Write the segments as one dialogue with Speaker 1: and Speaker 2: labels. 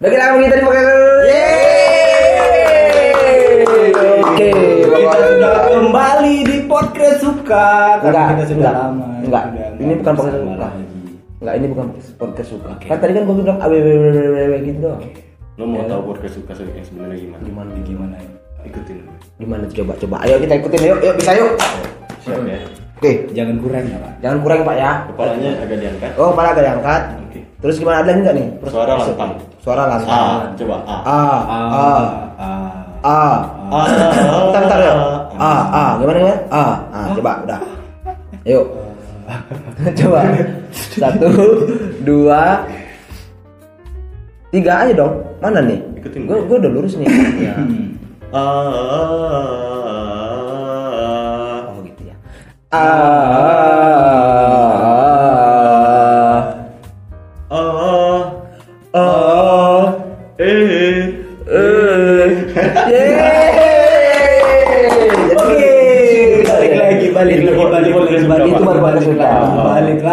Speaker 1: Bagi lama kita dipakai. Oke,
Speaker 2: Kita sudah kembali di podcast suka karena
Speaker 1: Enggak,
Speaker 2: kita sudah
Speaker 1: enggak,
Speaker 2: lama.
Speaker 1: enggak.
Speaker 2: Sudah
Speaker 1: Ini bukan podcast suka. Enggak, ini bukan podcast suka.
Speaker 2: Oke.
Speaker 1: Kan tadi kan gua bilang awwwww gitu doang.
Speaker 3: Lo mau tahu podcast suka yang sebenarnya gimana?
Speaker 1: Gimana?
Speaker 2: Gimana ya?
Speaker 3: Ikutin.
Speaker 1: Gimana coba coba. Ayo kita ikutin yuk, yuk bisa yuk.
Speaker 3: Siap ya.
Speaker 1: Oke,
Speaker 2: Jangan kurang ya pak.
Speaker 1: jangan kurang Pak ya.
Speaker 3: Kepalanya agak diangkat.
Speaker 1: Oh, kepala agak diangkat. Terus gimana ada enggak nih?
Speaker 3: Suara lantang.
Speaker 1: Suara
Speaker 3: A,
Speaker 1: lantang.
Speaker 3: coba A.
Speaker 1: A, A,
Speaker 2: ah,
Speaker 1: A.
Speaker 3: A.
Speaker 1: Bentar, bentar ya. A, A. Gimana gimana? A, A. Coba, udah. Yuk. coba. Satu, dua, tiga aja dong. Mana nih?
Speaker 3: Ikutin
Speaker 1: Gue
Speaker 3: gue.
Speaker 1: udah lurus nih. Ya.
Speaker 3: A.
Speaker 1: Oh gitu ya. A.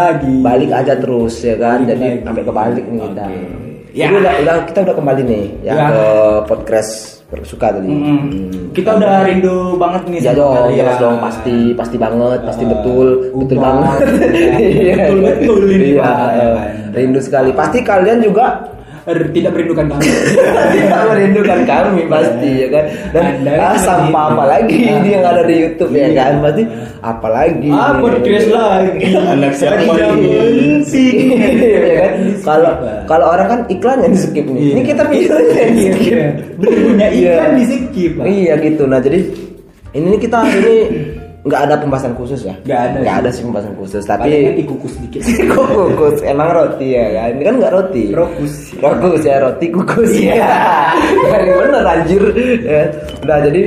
Speaker 2: lagi. balik
Speaker 1: aja terus ya kan
Speaker 2: Balik
Speaker 1: jadi
Speaker 2: lagi.
Speaker 1: sampai kebalik nih kita
Speaker 2: Oke.
Speaker 1: ya.
Speaker 2: Ya.
Speaker 1: udah, udah kita udah kembali nih ya,
Speaker 2: Ya.
Speaker 1: ke podcast suka tadi
Speaker 2: Mm.
Speaker 1: Hmm.
Speaker 2: Kita udah rindu banget nih
Speaker 1: ya dong
Speaker 2: kalian.
Speaker 1: jelas dong pasti pasti banget pasti
Speaker 2: Ah,
Speaker 1: betul betul
Speaker 2: udah.
Speaker 1: banget.
Speaker 2: Betul, betul ini, ya kan.
Speaker 1: rindu sekali pasti kalian juga
Speaker 2: Tidak merindukan kami.
Speaker 1: tidak merindukan kami pasti ya kan dan
Speaker 2: Anda
Speaker 1: ah,
Speaker 2: kan
Speaker 1: sampah
Speaker 2: gitu.
Speaker 1: apa lagi
Speaker 2: Ah.
Speaker 1: ini yang ada di YouTube ya
Speaker 2: Iya.
Speaker 1: kan pasti apa lagi
Speaker 2: Ah, podcast lagi.
Speaker 3: Anak siapa ini?
Speaker 1: Iya kan? Kalau kalau orang kan iklan yang di skip nih.
Speaker 2: Iya.
Speaker 1: Ini kita yang di
Speaker 2: Iya,
Speaker 1: skip.
Speaker 2: iya. Bener punya
Speaker 1: Iya.
Speaker 2: iklan di skip, Pak.
Speaker 1: Iya gitu. Nah jadi ini nih kita ini nggak ada pembahasan khusus ya.
Speaker 2: Nggak ada
Speaker 1: Nggak ada sih pembahasan khusus. Tapi
Speaker 2: dikukus dikit.
Speaker 1: kukus emang roti ya kan? Ini kan nggak roti.
Speaker 2: Rokus.
Speaker 1: Rokus ya roti kukus ya. Yang bener anjir. Ya. Udah jadi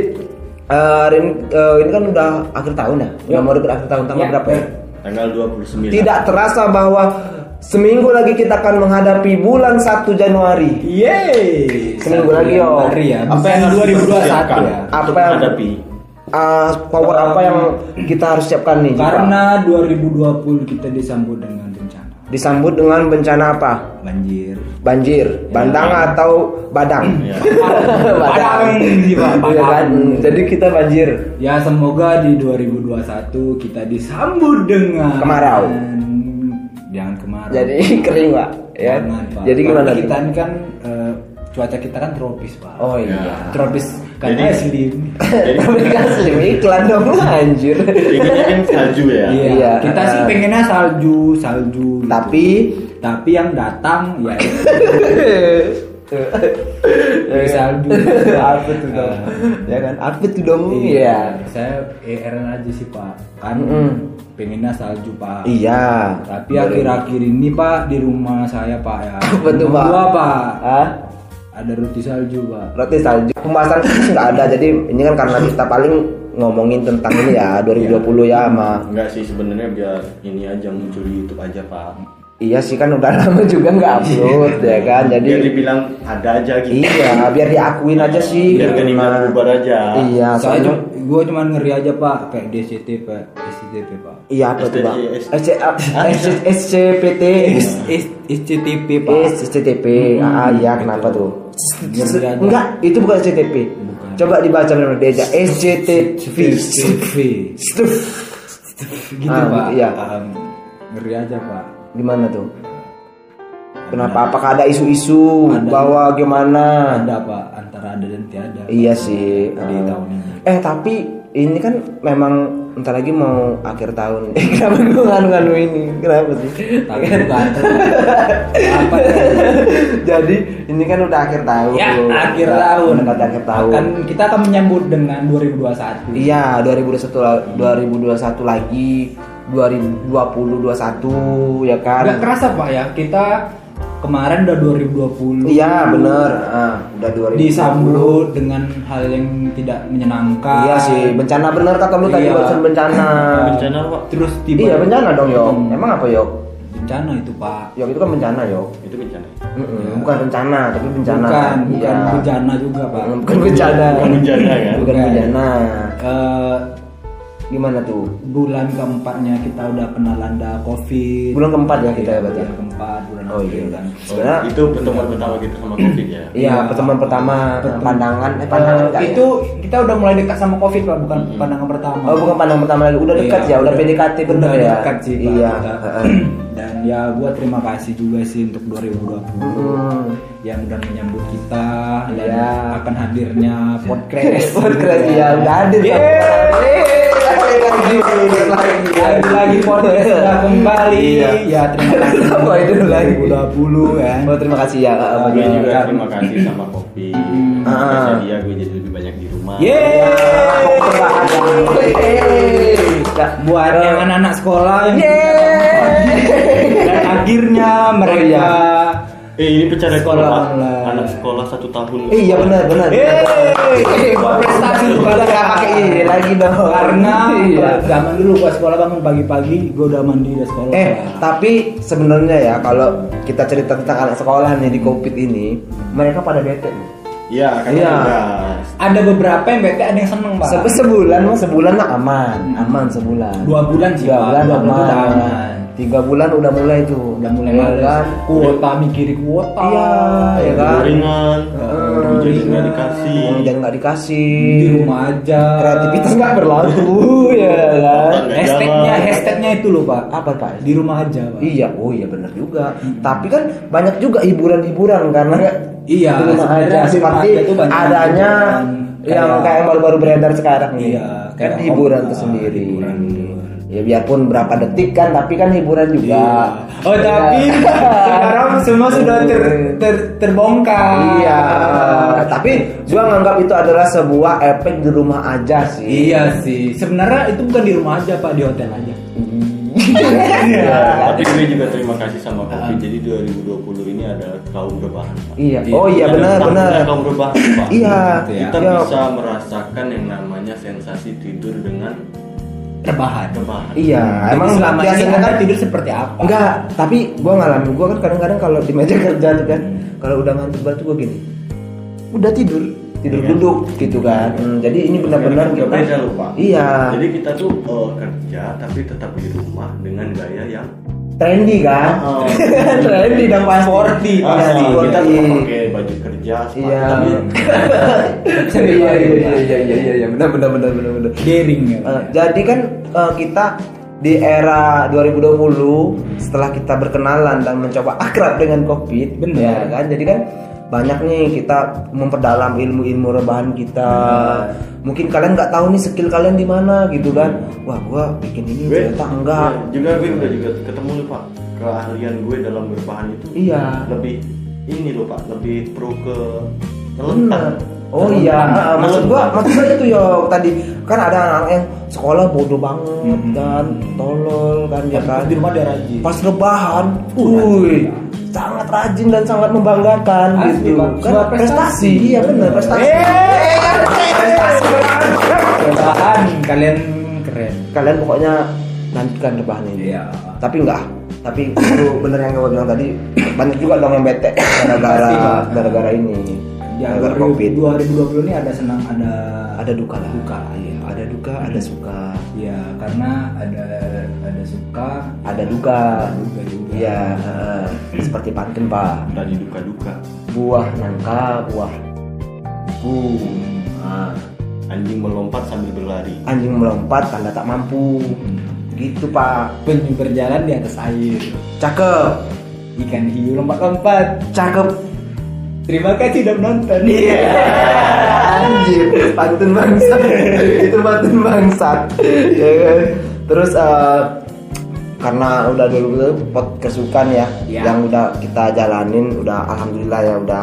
Speaker 1: eh, hari ini, eh, ini kan udah akhir tahun ya. Udah mau deket akhir tahun tanggal
Speaker 2: Ya.
Speaker 1: berapa ya?
Speaker 3: Tanggal 29.
Speaker 1: Tidak terasa bahwa seminggu lagi kita akan menghadapi bulan 1 Januari.
Speaker 2: Yeay.
Speaker 1: Seminggu lagi, yo.
Speaker 2: Januari ya.
Speaker 3: Apa yang harus
Speaker 2: 2021
Speaker 3: dipersiapkan
Speaker 2: ya.
Speaker 1: Apa yang-
Speaker 3: menghadapi?
Speaker 1: Ah, power apa yang kita harus siapkan nih?
Speaker 2: Karena 2020 kita disambut dengan bencana.
Speaker 1: disambut dengan bencana apa?
Speaker 2: Banjir.
Speaker 1: Banjir, bandang atau badang?
Speaker 3: Ya.
Speaker 2: Padang, Jipa,
Speaker 1: Iya kan?
Speaker 2: Padang.
Speaker 1: Jadi kita banjir.
Speaker 2: Ya semoga di 2021 kita disambut dengan
Speaker 1: Kemarau.
Speaker 2: Jangan kemarau.
Speaker 1: Jadi kering, Pak. Ya.
Speaker 2: Jangan, Pak.
Speaker 1: Jadi gimana?
Speaker 2: Kita ini kan eh, cuaca kita kan tropis, Pak.
Speaker 1: Oh iya.
Speaker 3: Ya.
Speaker 2: Tropis kan
Speaker 3: Jadi-
Speaker 2: asli.
Speaker 3: Jadi
Speaker 1: Tapi kan slim iklan dong anjir.
Speaker 3: inginnya kan salju ya.
Speaker 2: Iya.
Speaker 1: Iya.
Speaker 2: Kita sih
Speaker 1: Eh.
Speaker 2: pengennya salju, salju. gitu.
Speaker 1: Tapi
Speaker 2: tapi yang datang ya
Speaker 1: Eh,
Speaker 2: salju.
Speaker 1: apa tuh dong? Ya kan? Apa tuh dong? Iya.
Speaker 2: Saya ER aja sih Pak. Kan
Speaker 1: Mm-mm.
Speaker 2: pengennya salju Pak.
Speaker 1: Iya.
Speaker 2: Tapi akhir-akhir ini Pak di rumah saya Pak ya.
Speaker 1: Apa tuh, Pak?
Speaker 2: Pak.
Speaker 1: Ah,
Speaker 2: Ada roti salju Pak.
Speaker 1: roti salju. Pembahasan nggak ada. Jadi ini kan karena kita paling ngomongin tentang ini ya 2020 ya sama
Speaker 3: Enggak sih sebenarnya biar ini aja muncul di YouTube aja pak.
Speaker 1: Iya sih kan udah lama juga nggak upload ya kan.
Speaker 3: Biar
Speaker 1: Jadi
Speaker 3: dibilang ada aja gitu.
Speaker 1: iya biar diakuin aja sih.
Speaker 3: Biar
Speaker 1: gitu, Mas.
Speaker 3: bubar aja.
Speaker 1: Iya
Speaker 2: Saya
Speaker 1: soalnya
Speaker 2: gue cuman ngeri aja Pak kayak DCT Pak, SCTP Pak.
Speaker 1: iya apa tuh
Speaker 3: SC-
Speaker 1: SCPT
Speaker 2: SCTP Pak.
Speaker 1: SCTP. Ah iya kenapa tuh? Enggak itu bukan.
Speaker 2: Bukan.
Speaker 1: Coba dibaca benar aja SCTV.
Speaker 2: SCTV. Gitu
Speaker 1: Ah,
Speaker 2: Pak.
Speaker 1: iya.
Speaker 2: Um, ngeri aja Pak.
Speaker 1: Gimana tuh? Kenapa? Apakah ada isu-isu bahwa gimana?
Speaker 2: Ada Pak antara ada dan tiada.
Speaker 1: Iya sih.
Speaker 2: Di
Speaker 1: eh.
Speaker 2: tahun ini.
Speaker 1: Eh tapi ini kan memang entar lagi mau akhir tahun. Eh, Kenapa gue nganu-nganu ini? Kenapa sih?
Speaker 2: Tapi bukan apa
Speaker 1: Jadi ini kan udah akhir tahun.
Speaker 2: ya akhir
Speaker 1: Udah
Speaker 2: tahun
Speaker 1: mendekati akhir tahun.
Speaker 2: akan kita akan menyambut dengan 2021
Speaker 1: Iya 2021 la- 2021 lagi 2020 21 ya kan.
Speaker 2: nggak kerasa pak ya kita kemarin udah 2020
Speaker 1: Iya bener. Ah, udah 2020.
Speaker 2: disambut dengan hal yang tidak menyenangkan
Speaker 1: Iya sih, bencana bener kata lu tadi
Speaker 2: Iya.
Speaker 1: barusan bencana.
Speaker 3: Bencana pak.
Speaker 2: terus tiba
Speaker 1: Iya bencana dong Yok.
Speaker 2: Hmm.
Speaker 1: Emang apa Yok?
Speaker 2: bencana itu pak
Speaker 1: Yok itu kan bencana Yok.
Speaker 3: Itu bencana.
Speaker 1: Mm-mm, Bukan bencana tapi bencana.
Speaker 2: bukan bukan
Speaker 1: Iya.
Speaker 2: bencana juga pak
Speaker 1: Mm, Bukan bencana.
Speaker 3: Bukan bencana kan?
Speaker 1: Bukan
Speaker 2: Bukan.
Speaker 1: bencana.
Speaker 2: Eh,
Speaker 1: Gimana tuh?
Speaker 2: bulan keempatnya kita udah kena landa covid
Speaker 1: Bulan keempat ya kita ya berarti.
Speaker 2: bulan keempat bulan
Speaker 1: Oh iya.
Speaker 2: kan
Speaker 3: Oh,
Speaker 1: Sebenarnya
Speaker 3: itu pertemuan pertama kita sama covid ya.
Speaker 1: iya
Speaker 2: Iya.
Speaker 1: pertemuan pertama
Speaker 2: Pertemuan.
Speaker 1: pandangan eh pandangan
Speaker 2: Eh,
Speaker 1: enggak ya?
Speaker 2: itu kita udah mulai dekat sama covid pak bukan pandangan pertama
Speaker 1: Oh bukan pandangan pertama lagi, udah dekat
Speaker 2: Iya,
Speaker 1: ya, udah PDKT bener
Speaker 2: udah
Speaker 1: ya.
Speaker 2: dekat sih Pak,
Speaker 1: Iya.
Speaker 2: dan ya gua terima kasih juga sih untuk 2020
Speaker 1: Hmm.
Speaker 2: yang udah menyambut kita dan
Speaker 1: Iya.
Speaker 2: akan hadirnya podcast
Speaker 1: Podcast ya udah hadir. Lagi
Speaker 2: lagi lagi podcast sudah kembali
Speaker 1: Iya.
Speaker 2: ya terima kasih
Speaker 1: Apa itu lagi?
Speaker 2: 2020 kan
Speaker 1: Oh terima kasih ya.
Speaker 3: Gue
Speaker 1: bagi
Speaker 3: juga
Speaker 2: Kan.
Speaker 3: terima kasih sama kopi.
Speaker 1: Ah.
Speaker 3: Karena dia gue jadi lebih banyak di rumah.
Speaker 2: Yeay. buat yang anak-anak sekolah dan akhirnya mereka
Speaker 3: Eh ini
Speaker 2: sekolah online.
Speaker 3: anak sekolah satu tahun.
Speaker 1: Iya benar benar.
Speaker 2: Buat prestasi
Speaker 1: Udah nggak pakai ini lagi dong.
Speaker 2: karena
Speaker 1: Iya.
Speaker 2: zaman dulu gua sekolah bangun pagi-pagi gua udah mandi udah sekolah
Speaker 1: Eh, tapi sebenarnya ya kalau kita cerita tentang anak sekolah nih di Covid ini, mereka pada bete.
Speaker 3: Iya kan
Speaker 1: Iya.
Speaker 2: ada beberapa yang bete ada yang seneng pak
Speaker 1: Se- sebulan mah sebulan mah aman, aman sebulan.
Speaker 2: dua bulan sih
Speaker 1: Dua bulan
Speaker 2: dua
Speaker 1: aman.
Speaker 2: bulan udah aman
Speaker 1: Tiga bulan udah mulai tuh.
Speaker 2: udah mulai
Speaker 1: Iya
Speaker 2: males
Speaker 1: kan?
Speaker 2: kuota mikirin kuota
Speaker 1: Iya, ya kan? Heeh,
Speaker 3: Jadi
Speaker 2: iya.
Speaker 3: nggak dikasih.
Speaker 1: Jangan nggak dikasih.
Speaker 2: di rumah aja
Speaker 1: Kreativitas nggak berlaku ya kan?
Speaker 2: Hashtagnya hashtagnya itu loh pak
Speaker 1: Apa pak?
Speaker 2: di rumah aja pak
Speaker 1: Iya, oh iya benar juga. Tapi kan banyak juga hiburan-hiburan karena
Speaker 2: Iya,
Speaker 1: di rumah
Speaker 2: sebenarnya
Speaker 1: aja
Speaker 2: di rumah
Speaker 1: seperti
Speaker 2: aja banyak
Speaker 1: adanya yang
Speaker 2: Kayak-
Speaker 1: baru-baru beredar sekarang nih.
Speaker 2: Iya,
Speaker 1: kan
Speaker 2: kayak
Speaker 1: hiburan
Speaker 2: om-
Speaker 1: itu sendiri.
Speaker 2: hiburan, hiburan.
Speaker 1: Ya biarpun berapa detik kan, tapi kan hiburan juga.
Speaker 2: Iya. Oh tapi sekarang semua sudah ter, ter, terbongkar.
Speaker 1: Iya, tapi gua nganggap itu adalah sebuah efek di rumah aja sih.
Speaker 2: Iya sih. Sebenarnya itu bukan di rumah aja pak, di hotel aja.
Speaker 3: Ya, tapi gue juga terima kasih sama Kopi. Jadi 2020 ini adalah kaum rebahan. Pak.
Speaker 1: Iya. Oh iya benar benar.
Speaker 3: Kaum rebahan, Pak.
Speaker 1: Iya.
Speaker 3: Kita
Speaker 1: Iya.
Speaker 3: bisa merasakan yang namanya sensasi tidur dengan
Speaker 2: Rebahan.
Speaker 3: rebahan.
Speaker 1: Iya,
Speaker 2: Jadi
Speaker 1: emang
Speaker 2: selama ini
Speaker 1: biasanya
Speaker 2: anda
Speaker 1: kan
Speaker 2: tidur seperti apa?
Speaker 1: Enggak, tapi gua ngalamin gua kan kadang-kadang kalau di meja kerja tuh kan, kalau udah ngantuk banget tuh gua gini. Udah tidur, tidur
Speaker 3: Iya.
Speaker 1: duduk gitu kan. Hmm, jadi ini benar-benar kita
Speaker 3: beda lupa.
Speaker 1: Iya.
Speaker 3: Jadi kita tuh eh, kerja tapi tetap di rumah dengan gaya yang
Speaker 1: trendy kan.
Speaker 3: Oh.
Speaker 1: trendy dong pasti.
Speaker 2: Sporty,
Speaker 1: Iya,
Speaker 3: Ah, kita tetap pakai kerja,
Speaker 1: Iya.
Speaker 3: tapi
Speaker 1: Iya iya iya iya iya iya iya benar benar benar benar benar.
Speaker 2: Daring ya.
Speaker 1: Eh, jadi kan eh, kita di era 2020 setelah kita berkenalan dan mencoba akrab dengan Covid,
Speaker 2: Benar.
Speaker 1: ya kan? Jadi kan banyak nih kita memperdalam ilmu-ilmu rebahan kita. Mungkin kalian nggak tahu nih skill kalian di mana gitu kan? Wah, gua bikin ini
Speaker 3: gue
Speaker 1: ternyata enggak.
Speaker 3: ya, juga gue udah juga ketemu nih pak keahlian gue dalam berbahan itu
Speaker 1: Iya.
Speaker 3: lebih ini loh pak lebih pro ke ngelentak
Speaker 1: Oh iya, ah, maksud gua, maksud gua itu yo tadi kan ada anak yang sekolah bodoh banget kan, tolol kan ya kan.
Speaker 2: Di rumah dia rajin.
Speaker 1: pas rebahan,
Speaker 2: Uh,
Speaker 1: wih, sangat rajin dan sangat membanggakan
Speaker 2: Asli,
Speaker 1: gitu.
Speaker 2: Pak.
Speaker 1: Kan prestasi,
Speaker 2: prestasi.
Speaker 1: iya benar prestasi.
Speaker 2: Rebahan kalian keren.
Speaker 1: Kalian pokoknya nantikan rebahan ini.
Speaker 2: Iya.
Speaker 1: Tapi enggak, tapi itu bener yang gue bilang tadi banyak juga dong yang bete gara-gara gara-gara ini.
Speaker 2: Ya,
Speaker 1: gara-gara covid.
Speaker 2: 2020 ini ada senang ada
Speaker 1: Ada duka lah.
Speaker 2: Duka, iya.
Speaker 1: Ada duka, ada suka,
Speaker 2: Ya, karena ada ada suka,
Speaker 1: ada duka.
Speaker 2: ada duka juga.
Speaker 1: Iya, eh, seperti pantun pak.
Speaker 3: tadi duka-duka
Speaker 1: Buah nangka, buah bu. Nah,
Speaker 3: anjing melompat sambil berlari
Speaker 1: anjing melompat tanda tak mampu. Gitu pak.
Speaker 2: Penyu berjalan di atas air.
Speaker 1: Cakep,
Speaker 2: Ikan hiu lompat-lompat.
Speaker 1: cakep.
Speaker 2: Terima kasih sudah menonton.
Speaker 1: Iya. Anjir, pantun bangsat. Itu pantun bangsat. Ya kan? Terus eh, karena udah dulu pot kesukaan ya,
Speaker 2: Iya.
Speaker 1: yang udah kita jalanin, udah alhamdulillah ya udah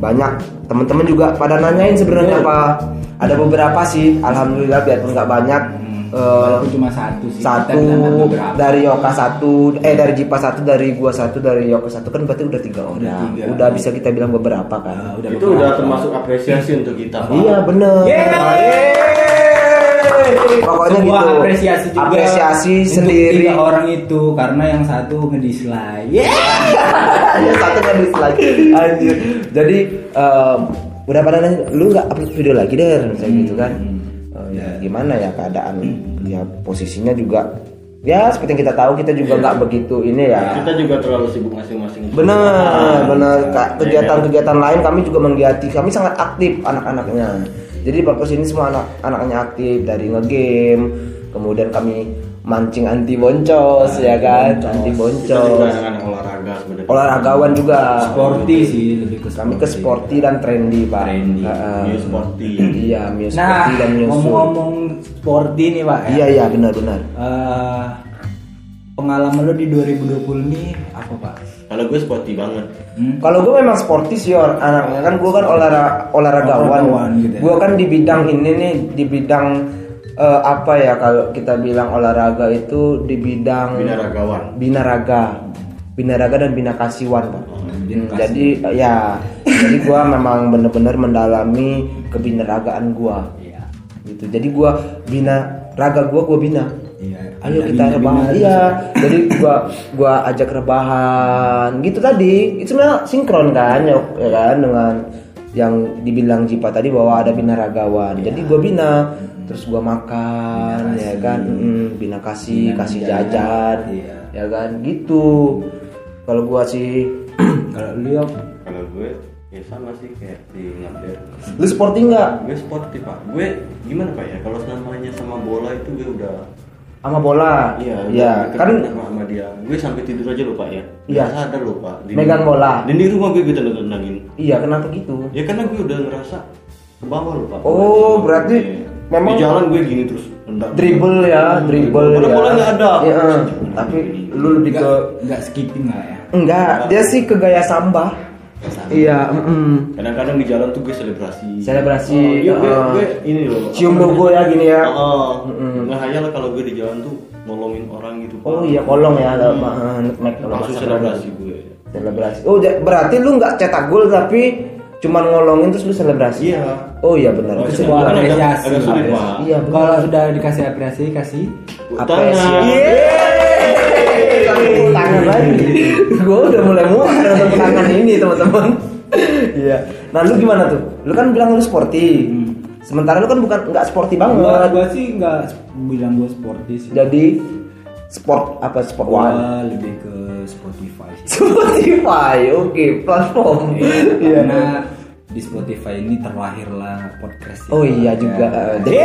Speaker 1: banyak teman-teman juga pada nanyain sebenarnya apa ada beberapa sih alhamdulillah biarpun nggak banyak eh,
Speaker 2: Walaupun cuma satu sih.
Speaker 1: satu dari Yoka satu eh dari Jipa satu dari gua satu dari Yoka satu kan berarti udah tiga orang
Speaker 2: tiga.
Speaker 1: udah bisa kita bilang beberapa kan
Speaker 2: udah
Speaker 3: itu
Speaker 2: beberapa.
Speaker 3: udah termasuk apresiasi untuk kita pak
Speaker 1: iya bener
Speaker 2: Yeay!
Speaker 1: pokoknya
Speaker 2: Sebuah
Speaker 1: gitu
Speaker 2: apresiasi juga
Speaker 1: apresiasi
Speaker 2: untuk
Speaker 1: sendiri
Speaker 2: tiga orang itu karena yang satu ngedislike. Yeah!
Speaker 1: Iya satu kan dislike anjir jadi em, udah pada nanya lu nggak upload video lagi deh saya gitu kan
Speaker 2: Hmm.
Speaker 1: Ya gimana ya keadaan? Ya posisinya juga ya seperti yang kita tahu kita juga nggak begitu ini ya.
Speaker 4: Kita juga terlalu sibuk masing-masing.
Speaker 1: Benar benar. Kak, kegiatan-kegiatan lain kami juga menggiati. Kami sangat aktif anak-anaknya. Jadi podcast ini semua anak anaknya aktif dari ngegame kemudian kami mancing anti boncos ya kan anti
Speaker 4: kita juga
Speaker 1: boncos
Speaker 4: anak-anak olahraga sebenarnya
Speaker 1: olahragawan juga
Speaker 2: Sporty sih lebih ke
Speaker 1: kami ke sporty dan trendy pak
Speaker 2: Trendy.
Speaker 1: Heeh.
Speaker 4: New sporty
Speaker 1: iya Mio
Speaker 2: Nah,
Speaker 1: sporty dan Mio Soul.
Speaker 2: ngomong-ngomong sporty nih pak ya.
Speaker 1: iya iya benar-benar
Speaker 2: Eh, pengalaman lo di 2020 nih apa pak?
Speaker 4: kalau gue sporty banget
Speaker 2: Hmm?
Speaker 1: Kalau gue memang sportis sih Or. anaknya kan gue kan olahraga olahragawan.
Speaker 2: Olahragawan gitu ya.
Speaker 1: Gue kan di bidang ini nih di bidang eh, apa ya kalau kita bilang olahraga itu di bidang
Speaker 4: binaragawan
Speaker 1: binaraga, binaraga dan binakasiwan pak. Hmm, jadi eh, ya jadi gue memang bener-bener mendalami kebinaragaan gue
Speaker 2: Iya.
Speaker 1: gitu. Jadi gue bina raga gue gue bina.
Speaker 2: Iya.
Speaker 1: Ayo
Speaker 2: Bina-
Speaker 1: kita
Speaker 2: bina-
Speaker 1: rebahan.
Speaker 2: bina-
Speaker 1: Iya. Jadi gua gua ajak rebahan gitu tadi. Itu sebenarnya sinkron kan ya, ya kan dengan yang dibilang Jipa tadi bahwa ada binaragawan. Jadi gua bina terus gua makan ya kan? Mm, bina kasih
Speaker 2: Bina
Speaker 1: kasih
Speaker 2: jajan.
Speaker 1: jajan
Speaker 2: Iya.
Speaker 1: ya kan? Gitu. Kalau gua sih.
Speaker 2: Kalau lu
Speaker 4: kalau gue ya sama sih kayak di ngabder
Speaker 1: lu sporty nggak?
Speaker 4: Gue sporty pak. Gue gimana pak ya? Kalau namanya sama bola itu gue udah
Speaker 1: sama bola?
Speaker 4: Iya
Speaker 1: ya
Speaker 4: udah
Speaker 1: kan
Speaker 4: sama, sama dia. Gue sampai tidur aja lupa ya.
Speaker 1: Iya.
Speaker 4: Nggak sadar lupa. Di,
Speaker 1: Megang bola.
Speaker 4: dan di rumah gue gitu nendangin
Speaker 1: iya kenapa gitu?
Speaker 4: Ya karena gue udah ngerasa ke bawah lupa.
Speaker 1: Oh, berarti memang-
Speaker 4: di jalan gue gini terus nendang
Speaker 1: dribble ya dribble
Speaker 4: Bola-
Speaker 1: ya
Speaker 4: bola nggak ada.
Speaker 1: Iya, eh. tapi lu lebih ke
Speaker 2: nggak nggak skipping lah ya.
Speaker 1: enggak dia sih ke gaya samba iya mm-mm.
Speaker 4: kadang-kadang di jalan tuh gue selebrasi
Speaker 1: Selebrasi,
Speaker 4: oh, iya gue,
Speaker 1: uh,
Speaker 4: gue ini loh
Speaker 1: cium logo
Speaker 4: namanya?
Speaker 1: ya gini ya
Speaker 4: Oh,
Speaker 1: Mm-mm.
Speaker 4: ngehayal kalau gue di jalan tuh nolongin orang gitu Pak.
Speaker 1: oh iya kolong ya ada uh, nutmeg kalau
Speaker 4: langsung selebrasi gue
Speaker 1: selebrasi oh berarti lu nggak cetak gol tapi cuman ngolongin terus lu selebrasi?
Speaker 4: Iya.
Speaker 1: Oh iya benar.
Speaker 4: Oh,
Speaker 2: Itu
Speaker 4: iya.
Speaker 2: sebuah
Speaker 4: Kan
Speaker 2: apresiasi.
Speaker 4: agak sulit,
Speaker 2: Pak.
Speaker 4: Pak.
Speaker 1: iya benar.
Speaker 2: Kalau sudah dikasih apresiasi kasih
Speaker 1: apresiasi.
Speaker 4: Tangan.
Speaker 1: Lagi. Gue udah mulai muak tepuk tangan ini teman-teman. Iya. Nah lu gimana tuh? Lu kan bilang lu sporty. Sementara lu kan bukan nggak sporty
Speaker 2: Gua,
Speaker 1: banget.
Speaker 2: Gua sih nggak bilang gua sporty sih.
Speaker 1: jadi sport apa sport
Speaker 2: Gua
Speaker 1: one?
Speaker 2: lebih ke Spotify.
Speaker 1: Spotify oke platform. Iya.
Speaker 2: Karena di Spotify ini terlahirlah podcast.
Speaker 1: Oh iya juga.
Speaker 2: Ya.
Speaker 1: eh, Jadi,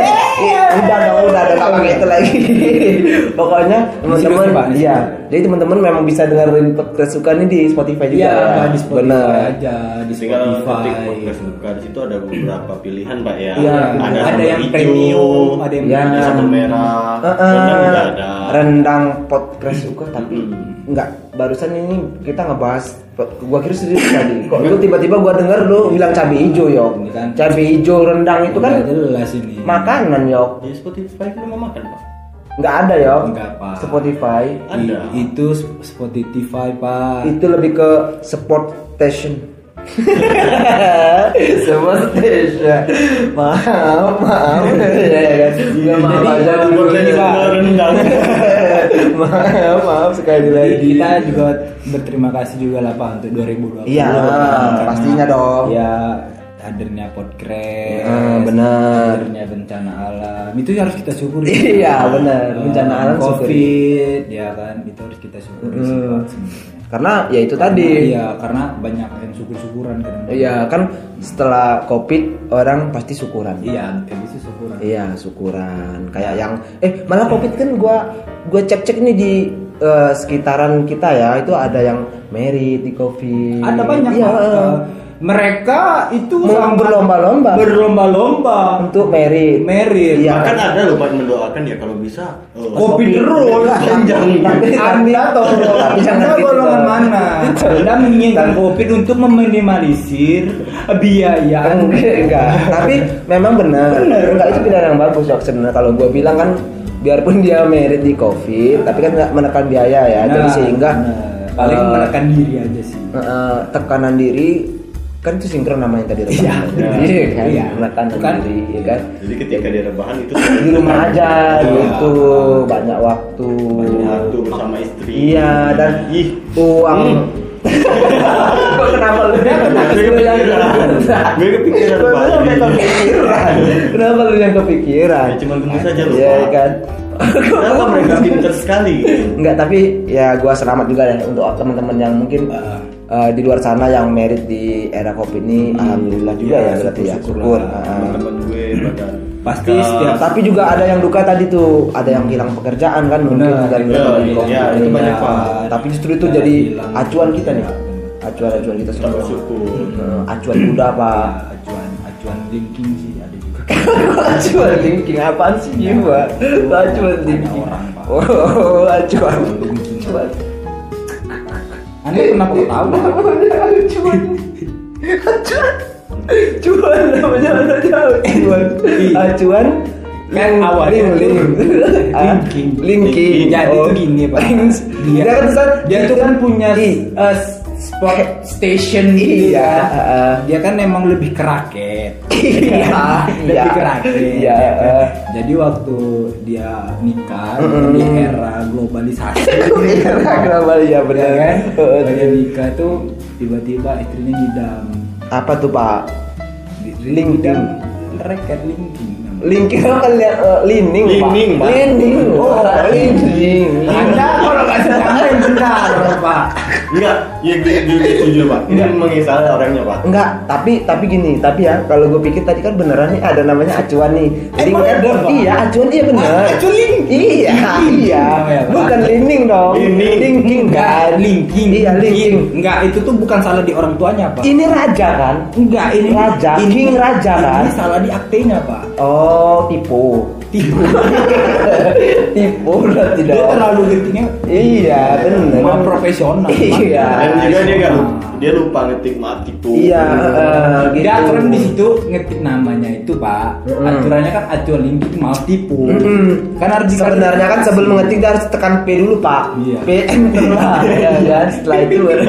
Speaker 1: iya, udah dong, udah ada pakai itu lagi. Pokoknya teman-teman, iya. Jadi teman-teman memang bisa dengerin podcast suka ini di Spotify juga.
Speaker 2: Iya,
Speaker 1: ya.
Speaker 2: di Spotify
Speaker 1: Benar.
Speaker 2: aja, di
Speaker 4: tinggal
Speaker 2: Spotify.
Speaker 4: ketik podcast buka di situ ada beberapa pilihan pak ya
Speaker 1: Iya,
Speaker 2: ada,
Speaker 4: sambal
Speaker 2: yang
Speaker 4: hijau,
Speaker 2: premium, ada yang
Speaker 1: Iya.
Speaker 4: ada sambal merah juga ada
Speaker 1: rendang podcast suka tapi
Speaker 4: Mm-mm.
Speaker 1: enggak barusan ini kita ngebahas gua kira serius tadi kok lu tiba-tiba gua denger lu bilang cabai hijau yo
Speaker 2: Ini kan.
Speaker 1: cabai hijau rendang itu kan
Speaker 2: Nggak jelas ini.
Speaker 1: makanan yo
Speaker 4: di Spotify kan mau makan pak
Speaker 1: nggak ada yo
Speaker 2: Nggak, Pak.
Speaker 1: Spotify
Speaker 4: Ada.
Speaker 2: I- itu Spotify pak.
Speaker 1: itu lebih ke sport station sport station maaf maaf ya ya kan maaf
Speaker 2: Jadi,
Speaker 1: aja Pak.
Speaker 4: rendang
Speaker 1: maaf maaf sekali
Speaker 2: Jadi
Speaker 1: lagi
Speaker 2: kita juga berterima kasih juga lah pak untuk 2020.
Speaker 1: Iya, pastinya dong.
Speaker 2: Ya hadirnya podcast,
Speaker 1: Ah, benar.
Speaker 2: hadirnya bencana alam itu harus kita syukuri.
Speaker 1: Iya, benar. Bencana alam syukuri.
Speaker 2: Covid, ya kan itu harus kita syukuri sih
Speaker 1: Hmm.
Speaker 2: pak sebenarnya.
Speaker 1: Karena ya itu tadi.
Speaker 2: Iya, karena banyak yang syukur-syukuran kan.
Speaker 1: iya kan setelah covid orang pasti syukuran.
Speaker 2: Iya, kayak gitu syukuran.
Speaker 1: Iya syukuran. Kayak yang eh malah covid kan gua gua cek cek nih di eh, sekitaran kita ya itu ada yang merit di covid.
Speaker 2: Ada banyak
Speaker 1: iya,
Speaker 2: Mereka itu
Speaker 1: berlomba-lomba.
Speaker 2: Berlomba-lomba.
Speaker 1: untuk merit
Speaker 2: Merit.
Speaker 1: Iya.
Speaker 4: bahkan ada loh pak mendoakan ya kalau bisa eh,
Speaker 2: Kopi terus.
Speaker 1: Tapi- tapi-
Speaker 2: Anda.
Speaker 1: Tapi jangan
Speaker 2: Anda
Speaker 1: gitu,
Speaker 2: golongan
Speaker 1: Bang.
Speaker 2: mana? Anda menginginkan COVID untuk meminimalisir biaya.
Speaker 1: enggak, enggak. tapi memang benar enggak itu pilihan yang bagus Dok. sebenarnya kalau gua bilang kan biarpun dia merit di covid tapi kan nggak menekan biaya ya jadi
Speaker 2: Nah,
Speaker 1: sehingga
Speaker 2: nah, paling
Speaker 1: eh,
Speaker 2: menekan diri aja sih.
Speaker 1: eh, tekanan diri kan itu sinkron nama yang tadi
Speaker 2: Iya,
Speaker 1: rebahan.
Speaker 2: benar.
Speaker 1: Iya kan
Speaker 2: Iya.
Speaker 1: menekan
Speaker 2: Kan?
Speaker 1: diri ya kan
Speaker 4: jadi ketika dia rebahan itu
Speaker 1: di rumah aja
Speaker 2: Iya.
Speaker 1: gitu banyak waktu
Speaker 4: satu bersama istri
Speaker 1: iya dan
Speaker 4: ih
Speaker 1: uang
Speaker 2: Hmm.
Speaker 1: Kok kenapa lu
Speaker 4: Jadi kepikiran.
Speaker 3: Gue kepikiran
Speaker 1: kepikiran. Kenapa lu yang kepikiran?
Speaker 3: Ya, cuman tunggu saja lupa.
Speaker 1: Iya kan.
Speaker 3: Kenapa mereka pintar sekali?
Speaker 1: Enggak, tapi ya gua selamat juga ya untuk teman-teman yang mungkin eh, di luar sana yang merit di era Covid ini alhamdulillah juga ya, berarti ya syukur. Ah.
Speaker 3: Teman-teman gue pada
Speaker 2: Pasti
Speaker 3: Nah,
Speaker 2: setiap-
Speaker 1: Tapi juga ada yang duka tadi tuh, ada yang hilang pekerjaan kan mungkin
Speaker 2: Benar.
Speaker 1: dari
Speaker 3: Iya, iya,
Speaker 1: Covid
Speaker 3: iya,
Speaker 1: ini.
Speaker 3: itu banyak,
Speaker 1: Ya,
Speaker 3: Pak.
Speaker 1: Tapi justru itu jadi
Speaker 2: hilang.
Speaker 1: acuan kita nih. Acuan-acuan kita semua. Eh, Acuan muda Pak.
Speaker 2: Ya, acuan acuan linking sih ada juga
Speaker 1: acuan linking apaan sih jiwa? Acuan linking. Oh, acuan. Acuan.
Speaker 2: anda kenapa ketawa
Speaker 1: Acuan. Acuan. Acuan namanya namanya acuan. Acuan.
Speaker 2: Kan awalnya
Speaker 1: link,
Speaker 2: itu.
Speaker 1: Ah,
Speaker 2: linking.
Speaker 1: linking.
Speaker 2: Jadi
Speaker 1: Oh.
Speaker 2: tuh gini pak. Dia,
Speaker 1: kan
Speaker 2: dia tuh kan punya Spot station gitu
Speaker 1: Iya,
Speaker 2: kan.
Speaker 1: uh.
Speaker 2: Dia kan emang lebih ke raket.
Speaker 1: Iya,
Speaker 2: lebih
Speaker 1: iya.
Speaker 2: ke raket.
Speaker 1: Iya,
Speaker 2: ya kan? Jadi waktu dia nikah
Speaker 1: Mm-mm.
Speaker 2: di era globalisasi.
Speaker 1: Iya, kenapa ya benar
Speaker 2: ya kan? Dia nikah tuh tiba-tiba istrinya ngidam.
Speaker 1: Apa tuh Pak?
Speaker 2: Di-
Speaker 1: Linking.
Speaker 2: ngidam Raket linking.
Speaker 1: Linking apa lihat uh, lining, Pak?
Speaker 3: Lining, Pak.
Speaker 1: Lining. Oh, lining.
Speaker 2: Anda kalau nggak sedang main benar, Pak.
Speaker 3: Enggak, ya gue setuju pak. Ini mengisal orangnya pak.
Speaker 1: Enggak, tapi tapi gini, tapi ya kalau gue pikir tadi kan beneran nih ada namanya acuan nih. Jadi
Speaker 2: Emang
Speaker 1: kan-
Speaker 2: ada, Pak?
Speaker 1: iya acuan iya bener.
Speaker 2: Ah, acuan link.
Speaker 1: Iya,
Speaker 2: Linking
Speaker 1: iya.
Speaker 2: Pak.
Speaker 1: Bukan lining dong.
Speaker 3: Lining.
Speaker 1: Linking
Speaker 2: Enggak,
Speaker 1: kan.
Speaker 2: linking.
Speaker 1: Iya linking.
Speaker 2: Enggak, itu tuh bukan salah di orang tuanya, Pak.
Speaker 1: Ini raja kan?
Speaker 2: Enggak, ini
Speaker 1: Raja,
Speaker 2: ini,
Speaker 1: king raja, kan?
Speaker 2: Ini salah di aktenya, Pak.
Speaker 1: Oh, tipu.
Speaker 2: Tipu.
Speaker 1: tipu berarti
Speaker 2: Dia
Speaker 1: dong.
Speaker 2: terlalu gentingnya.
Speaker 1: Iya, bener.
Speaker 2: Mau profesional.
Speaker 1: Iya.
Speaker 3: Dan juga dia nggak lupa,
Speaker 2: Nah.
Speaker 3: dia lupa ngetik mati tuh.
Speaker 1: Iya, eh, gitu.
Speaker 2: Dia aturan di situ ngetik namanya itu, Pak. Aturannya kan acuan linking mau tipu. Kan harus
Speaker 1: Sebenarnya kan sebelum mengetik dia harus tekan P dulu pak.
Speaker 2: Iya.
Speaker 1: P enter lah. ya kan. Setelah itu baru,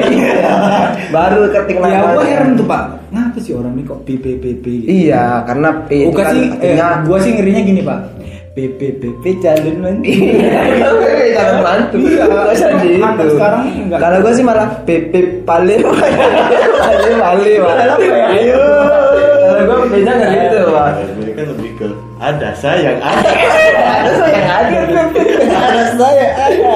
Speaker 1: baru ketik
Speaker 2: Ya,
Speaker 1: namanya.
Speaker 2: gua heran tuh, Pak. Ngapa sih orang ini kok PPPP gitu?
Speaker 1: Iya, karena P itu kan
Speaker 2: sih, eh,
Speaker 1: artinya
Speaker 2: gua sih ngerinya gini pak. PPPP calon mantu.
Speaker 1: Iya, calon mantu.
Speaker 2: Iya, anak-
Speaker 1: gitu.
Speaker 2: anak sekarang enggak.
Speaker 1: Kalau gue sih malah PP pale pale pale? Ayo. Kalau gue beda nggak gitu pak.
Speaker 3: Ini kan lebih ke ada sayang ada.
Speaker 1: Ada saya ada. Ada saya ada.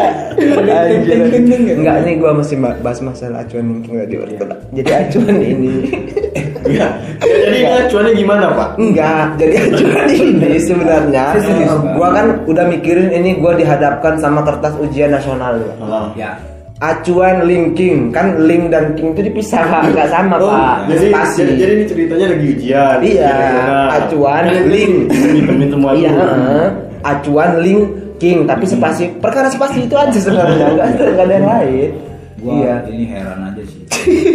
Speaker 1: Enggak nih gue masih bahas masalah acuan linking tadi ortodoks. Jadi acuan ini.
Speaker 3: Enggak. Ya, Jadi acuannya gimana pak?
Speaker 1: Enggak, jadi acuan ini sebenarnya gua kan udah mikirin ini gua dihadapkan sama kertas ujian nasional.
Speaker 3: Ah.
Speaker 2: Ya.
Speaker 1: Acuan linking kan link dan king itu dipisah Pak, enggak sama
Speaker 3: Oh,
Speaker 1: Pak.
Speaker 3: jadi,
Speaker 1: Spasi.
Speaker 3: jadi, jadi ini ceritanya lagi ujian.
Speaker 1: Iya, acuan,
Speaker 3: itu
Speaker 1: link.
Speaker 3: Ditemin semua
Speaker 1: Iya, acuan link king tapi spasi perkara spasi itu aja sebenarnya enggak ada yang lain.
Speaker 2: Gua
Speaker 1: Iya.
Speaker 2: ini heran aja sih.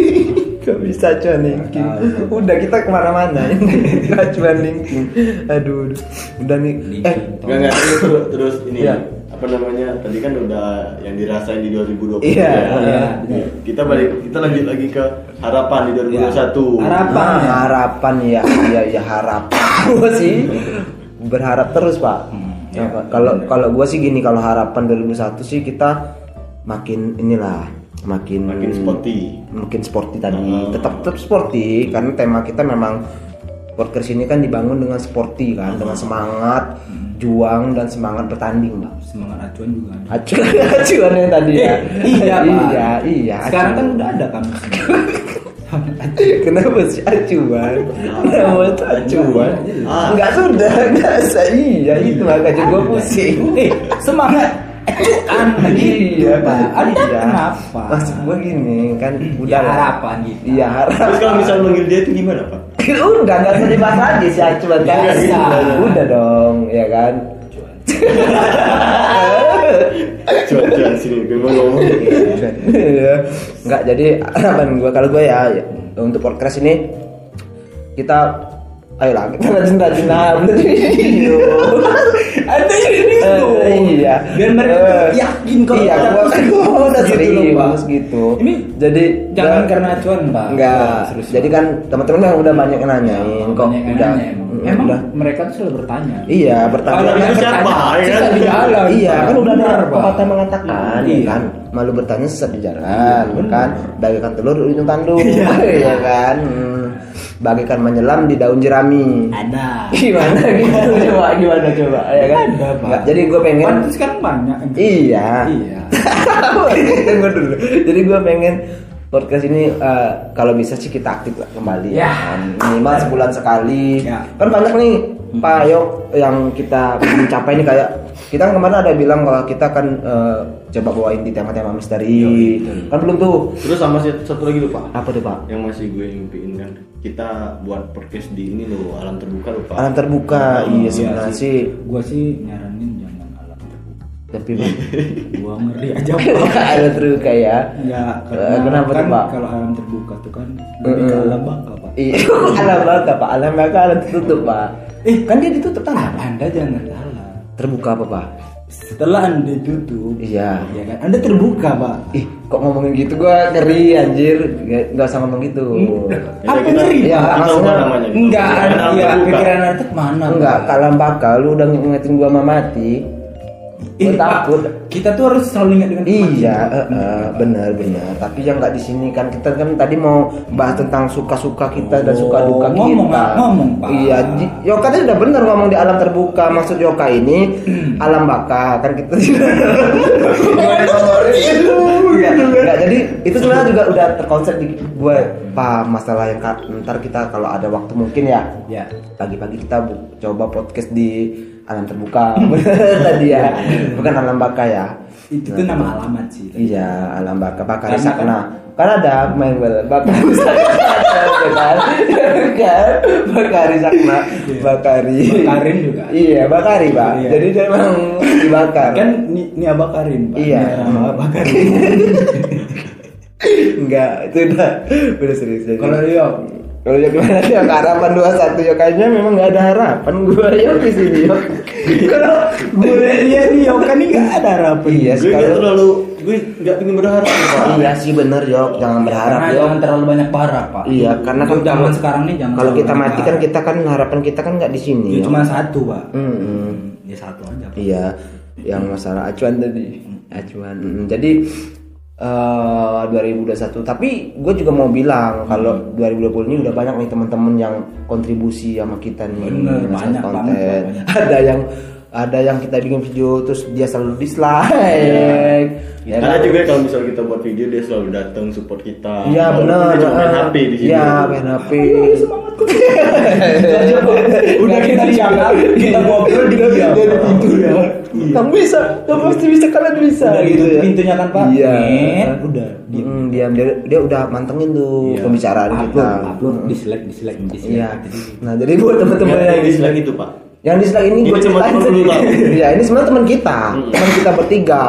Speaker 1: Gak bisa acuan linking Udah kita ke mana-mana Acuan linking Aduh aduh. Udah nih Eh
Speaker 3: Enggak enggak terus, terus, terus ini
Speaker 1: Iya.
Speaker 3: Apa namanya tadi kan udah yang dirasain di 2020
Speaker 1: Iya,
Speaker 3: ya.
Speaker 2: iya.
Speaker 3: kita balik kita lanjut lagi ke harapan di 2021
Speaker 2: Iya. Harapan.
Speaker 1: Ah,
Speaker 2: ya?
Speaker 1: harapan ya, iya ya harapan. gue sih berharap terus pak.
Speaker 2: Hmm,
Speaker 1: Ya,
Speaker 2: iya.
Speaker 1: Kalau kalau gue sih gini, kalau harapan 2001 sih kita makin inilah, makin
Speaker 3: makin sporty
Speaker 1: makin sporty tadi.
Speaker 3: Ah.
Speaker 1: Tetap tetap sporty karena tema kita memang podcast ini kan dibangun dengan sporty kan, dengan semangat juang dan semangat bertanding, pak.
Speaker 2: Semangat acuan juga ada.
Speaker 1: Acuan, acuan yang tadi ya.
Speaker 2: Eh, iya, Pak.
Speaker 1: iya, iya.
Speaker 2: Sekarang kan
Speaker 1: acuan.
Speaker 2: udah ada kan.
Speaker 1: Kenapa sih acuan? Kenapa tuh acuan?
Speaker 3: Ah.
Speaker 1: Enggak sudah, enggak saya iya itu makanya gue pusing.
Speaker 2: Eh, semangat acuan
Speaker 1: Iya,
Speaker 2: Pak. Ada
Speaker 1: iya.
Speaker 2: kenapa?
Speaker 1: Maksud gue gini kan
Speaker 2: Ya,
Speaker 1: udah lah.
Speaker 2: harapan gitu.
Speaker 1: Iya harapan.
Speaker 3: terus kalau misalnya manggil dia itu gimana pak
Speaker 1: udah nggak usah dibahas lagi si acuan kan.
Speaker 2: Biasa.
Speaker 1: Udah dong, ya kan.
Speaker 3: cuan-cuan sini gue mau ngomong
Speaker 1: Iya. Enggak jadi harapan gue kalau gue ya, ya, untuk podcast ini kita ayolah kita rajin rajin
Speaker 2: Ada ini tuh.
Speaker 1: iya
Speaker 2: Biar mereka
Speaker 1: Eh,
Speaker 2: yakin kalau
Speaker 1: iya
Speaker 2: kita
Speaker 1: kan gua udah
Speaker 2: gitu loh, Pak.
Speaker 1: serius gitu
Speaker 2: Ini
Speaker 1: jadi
Speaker 2: Jangan
Speaker 1: udah-
Speaker 2: karena acuan, Pak.
Speaker 1: enggak
Speaker 2: Serius,
Speaker 1: jadi kan teman-teman yang udah banyak yang nanyain kok
Speaker 2: Banyak yang
Speaker 1: udah
Speaker 2: nanya, emang. Emang
Speaker 1: udah
Speaker 2: mereka tuh selalu bertanya.
Speaker 1: iya bertanya
Speaker 3: Kalau itu siapa,
Speaker 2: bertanya,
Speaker 3: ya
Speaker 2: di jalan.
Speaker 1: Iya kan udah ada
Speaker 2: Benar, Pak.
Speaker 1: pepatah mengatakan ya
Speaker 2: Iya.
Speaker 1: kan malu bertanya sesat di jalan
Speaker 2: Iya,
Speaker 1: kan bagaikan telur ujung tanduk
Speaker 2: Iya.
Speaker 1: ya kan Hmm. Bagaikan menyelam di daun jerami.
Speaker 2: Ada.
Speaker 1: Gimana gitu coba gimana coba ya kan?
Speaker 2: Ada, Pak.
Speaker 1: Nggak, jadi gue pengen
Speaker 2: Pantes sekarang banyak.
Speaker 1: Iya.
Speaker 2: Iya.
Speaker 1: Tunggu dulu. Jadi gue pengen podcast ini eh, kalau bisa sih kita aktif lah kembali
Speaker 2: Ya.
Speaker 1: kan. minimal sebulan sekali
Speaker 2: Ya.
Speaker 1: kan banyak nih Pak Yok yang kita mencapai ini kayak kita kan kemarin ada bilang kalau kita kan eh, coba bawain di tema-tema misteri kan belum tuh
Speaker 3: Terus sama si- satu lagi lupa.
Speaker 1: apa tuh Pak
Speaker 3: Yang masih gue impiin kan. Kita buat podcast di ini loh, alam terbuka lupa.
Speaker 1: alam terbuka iya sebenarnya sih
Speaker 2: Gua sih nyaranin jangan alam terbuka.
Speaker 1: tapi
Speaker 2: Gua ngeri aja Pak.
Speaker 1: alam terbuka ya
Speaker 2: Enggak,
Speaker 1: Eh,
Speaker 2: karena
Speaker 1: kenapa tuh,
Speaker 2: kan
Speaker 1: Pak?
Speaker 2: kalau alam terbuka tuh kan lebih ke alam bangka, Pak.
Speaker 1: Iya, alam baka Pak, alam baka alam tertutup Pak. Eh, kan dia ditutup tanah.
Speaker 2: Anda jangan salah.
Speaker 1: Terbuka apa Pak?
Speaker 2: Setelah Anda tutup,
Speaker 1: Iya.
Speaker 2: ya kan? Anda terbuka, Pak.
Speaker 1: Ih, kok ngomongin gitu gua ngeri anjir. Nggak nggak usah ngomong gitu.
Speaker 3: Ya,
Speaker 2: Apa ngeri,
Speaker 1: Iya,
Speaker 3: kita
Speaker 1: maksudnya-.
Speaker 2: Enggak, ya pikiran Anda mana?
Speaker 1: Enggak,
Speaker 2: Pak?
Speaker 1: kalam baka lu udah ngingetin gua sama mati.
Speaker 2: Ih, Pak,
Speaker 1: takut.
Speaker 2: Kita tuh harus selalu ingat dengan
Speaker 1: Iya, eh, eh, benar benar. Tapi yang nggak di sini kan kita kan tadi mau bahas tentang suka-suka kita dan
Speaker 2: Oh,
Speaker 1: suka duka kita.
Speaker 2: ngomong, ngomong, Pak.
Speaker 1: Iya, Yoka tadi udah benar ngomong di alam terbuka. Maksud Yoka ini alam baka kan kita Enggak, enggak. Jadi itu sebenarnya juga udah terkonsep di gue pak masalah yang ntar kita kalau ada waktu mungkin ya
Speaker 2: Ya.
Speaker 1: pagi-pagi kita coba podcast di alam terbuka tadi ya bukan alam baka ya
Speaker 2: Itu tuh nama alamat sih.
Speaker 1: iya alam baka
Speaker 2: Karena
Speaker 1: sakna kan ada main bel bakari sakna kan kan bakari sakna bakari
Speaker 2: Bakarin juga.
Speaker 1: iya bakari pak
Speaker 2: Iya.
Speaker 1: jadi dia emang dibakar
Speaker 2: Kan ni, ni abakarin, Pak.
Speaker 1: Iya.
Speaker 2: Ni abakarin.
Speaker 1: enggak itu udah udah serius.
Speaker 2: Kalau Rio,
Speaker 1: Kalau ya gimana ya harapan dua satu ya kayaknya memang nggak ada harapan gue ya di sini ya.
Speaker 2: kalau gue dia Rio kan ini nggak ada harapan.
Speaker 1: Iya
Speaker 3: Gue nggak
Speaker 1: sekali.
Speaker 3: terlalu, gue nggak ingin berharap.
Speaker 1: Iya sih bener yok, jangan berharap
Speaker 2: Karena
Speaker 1: yok.
Speaker 2: jangan terlalu banyak parah, Pak.
Speaker 1: Iya karena kan
Speaker 2: zaman sekarang nih jangan
Speaker 1: Kalau kita mati kan kita kan harapan kita kan nggak di sini.
Speaker 2: Ya, cuma satu, Pak.
Speaker 1: Mm-mm.
Speaker 2: Ya satu aja. Pak.
Speaker 1: Iya, yang masalah acuan tadi. Acuan. Mm, Jadi eh 2021 tapi gue juga mau bilang kalau 2020 ini udah banyak nih teman-teman yang kontribusi sama kita nih
Speaker 2: Bener, banyak
Speaker 1: konten.
Speaker 2: banget, banyak.
Speaker 1: ada yang ada yang kita bikin video terus dia selalu dislike ya
Speaker 3: Ada
Speaker 1: kan?
Speaker 3: juga kalau misal kita buat video dia selalu datang support kita.
Speaker 1: Iya benar.
Speaker 3: Dia cuma main HP di sini.
Speaker 1: Iya main HP.
Speaker 2: Udah kita diangkat, kita ngobrol di
Speaker 1: dari pintu ya. Kamu bisa, kamu pasti bisa kalian bisa.
Speaker 2: Udah gitu pintunya kan, Pak.
Speaker 1: Iya.
Speaker 2: Udah.
Speaker 1: Mm, diam dia, dia udah mantengin tuh
Speaker 2: Iya.
Speaker 1: pembicaraan
Speaker 2: upload,
Speaker 1: kita.
Speaker 2: upload, dislike, dislike, dislike.
Speaker 1: Iya. Nah jadi buat teman-teman
Speaker 3: Yang
Speaker 1: yang
Speaker 3: di dislike itu pak.
Speaker 1: Yang dislike ini
Speaker 3: Ini
Speaker 1: gue
Speaker 3: cuma
Speaker 1: ceritain
Speaker 3: Bang.
Speaker 1: Iya ini sebenarnya teman kita, teman kita bertiga.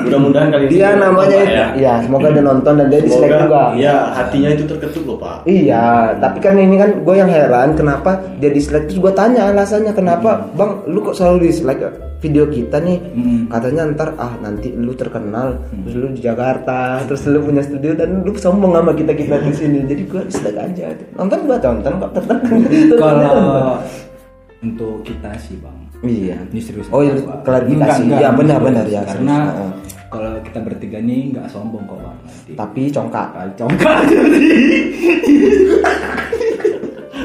Speaker 3: Mudah-mudahan kali ini
Speaker 1: Dia namanya itu,
Speaker 3: ya.
Speaker 1: ya semoga dia nonton dan dia dislike juga.
Speaker 3: Iya hatinya itu terketuk loh pak.
Speaker 1: Iya, tapi kan ini kan gue yang heran kenapa dia dislike terus gue tanya alasannya kenapa bang lu kok selalu dislike video kita nih
Speaker 2: Hmm.
Speaker 1: katanya ntar ah nanti lu terkenal terus lu di Jakarta terus lu punya studio dan lu sombong sama kita kita di sini jadi gue dislike aja nonton gua tonton kok tetap
Speaker 2: Kalau untuk kita sih, Bang.
Speaker 1: iya
Speaker 2: Ini serius.
Speaker 1: oh iya
Speaker 2: Pak.
Speaker 1: klarifikasi ya benar-benar ya
Speaker 2: Karena
Speaker 1: serius.
Speaker 2: Kalau kita bertiga nih nggak sombong kok, Bang. Nanti.
Speaker 1: tapi congkak
Speaker 2: congkak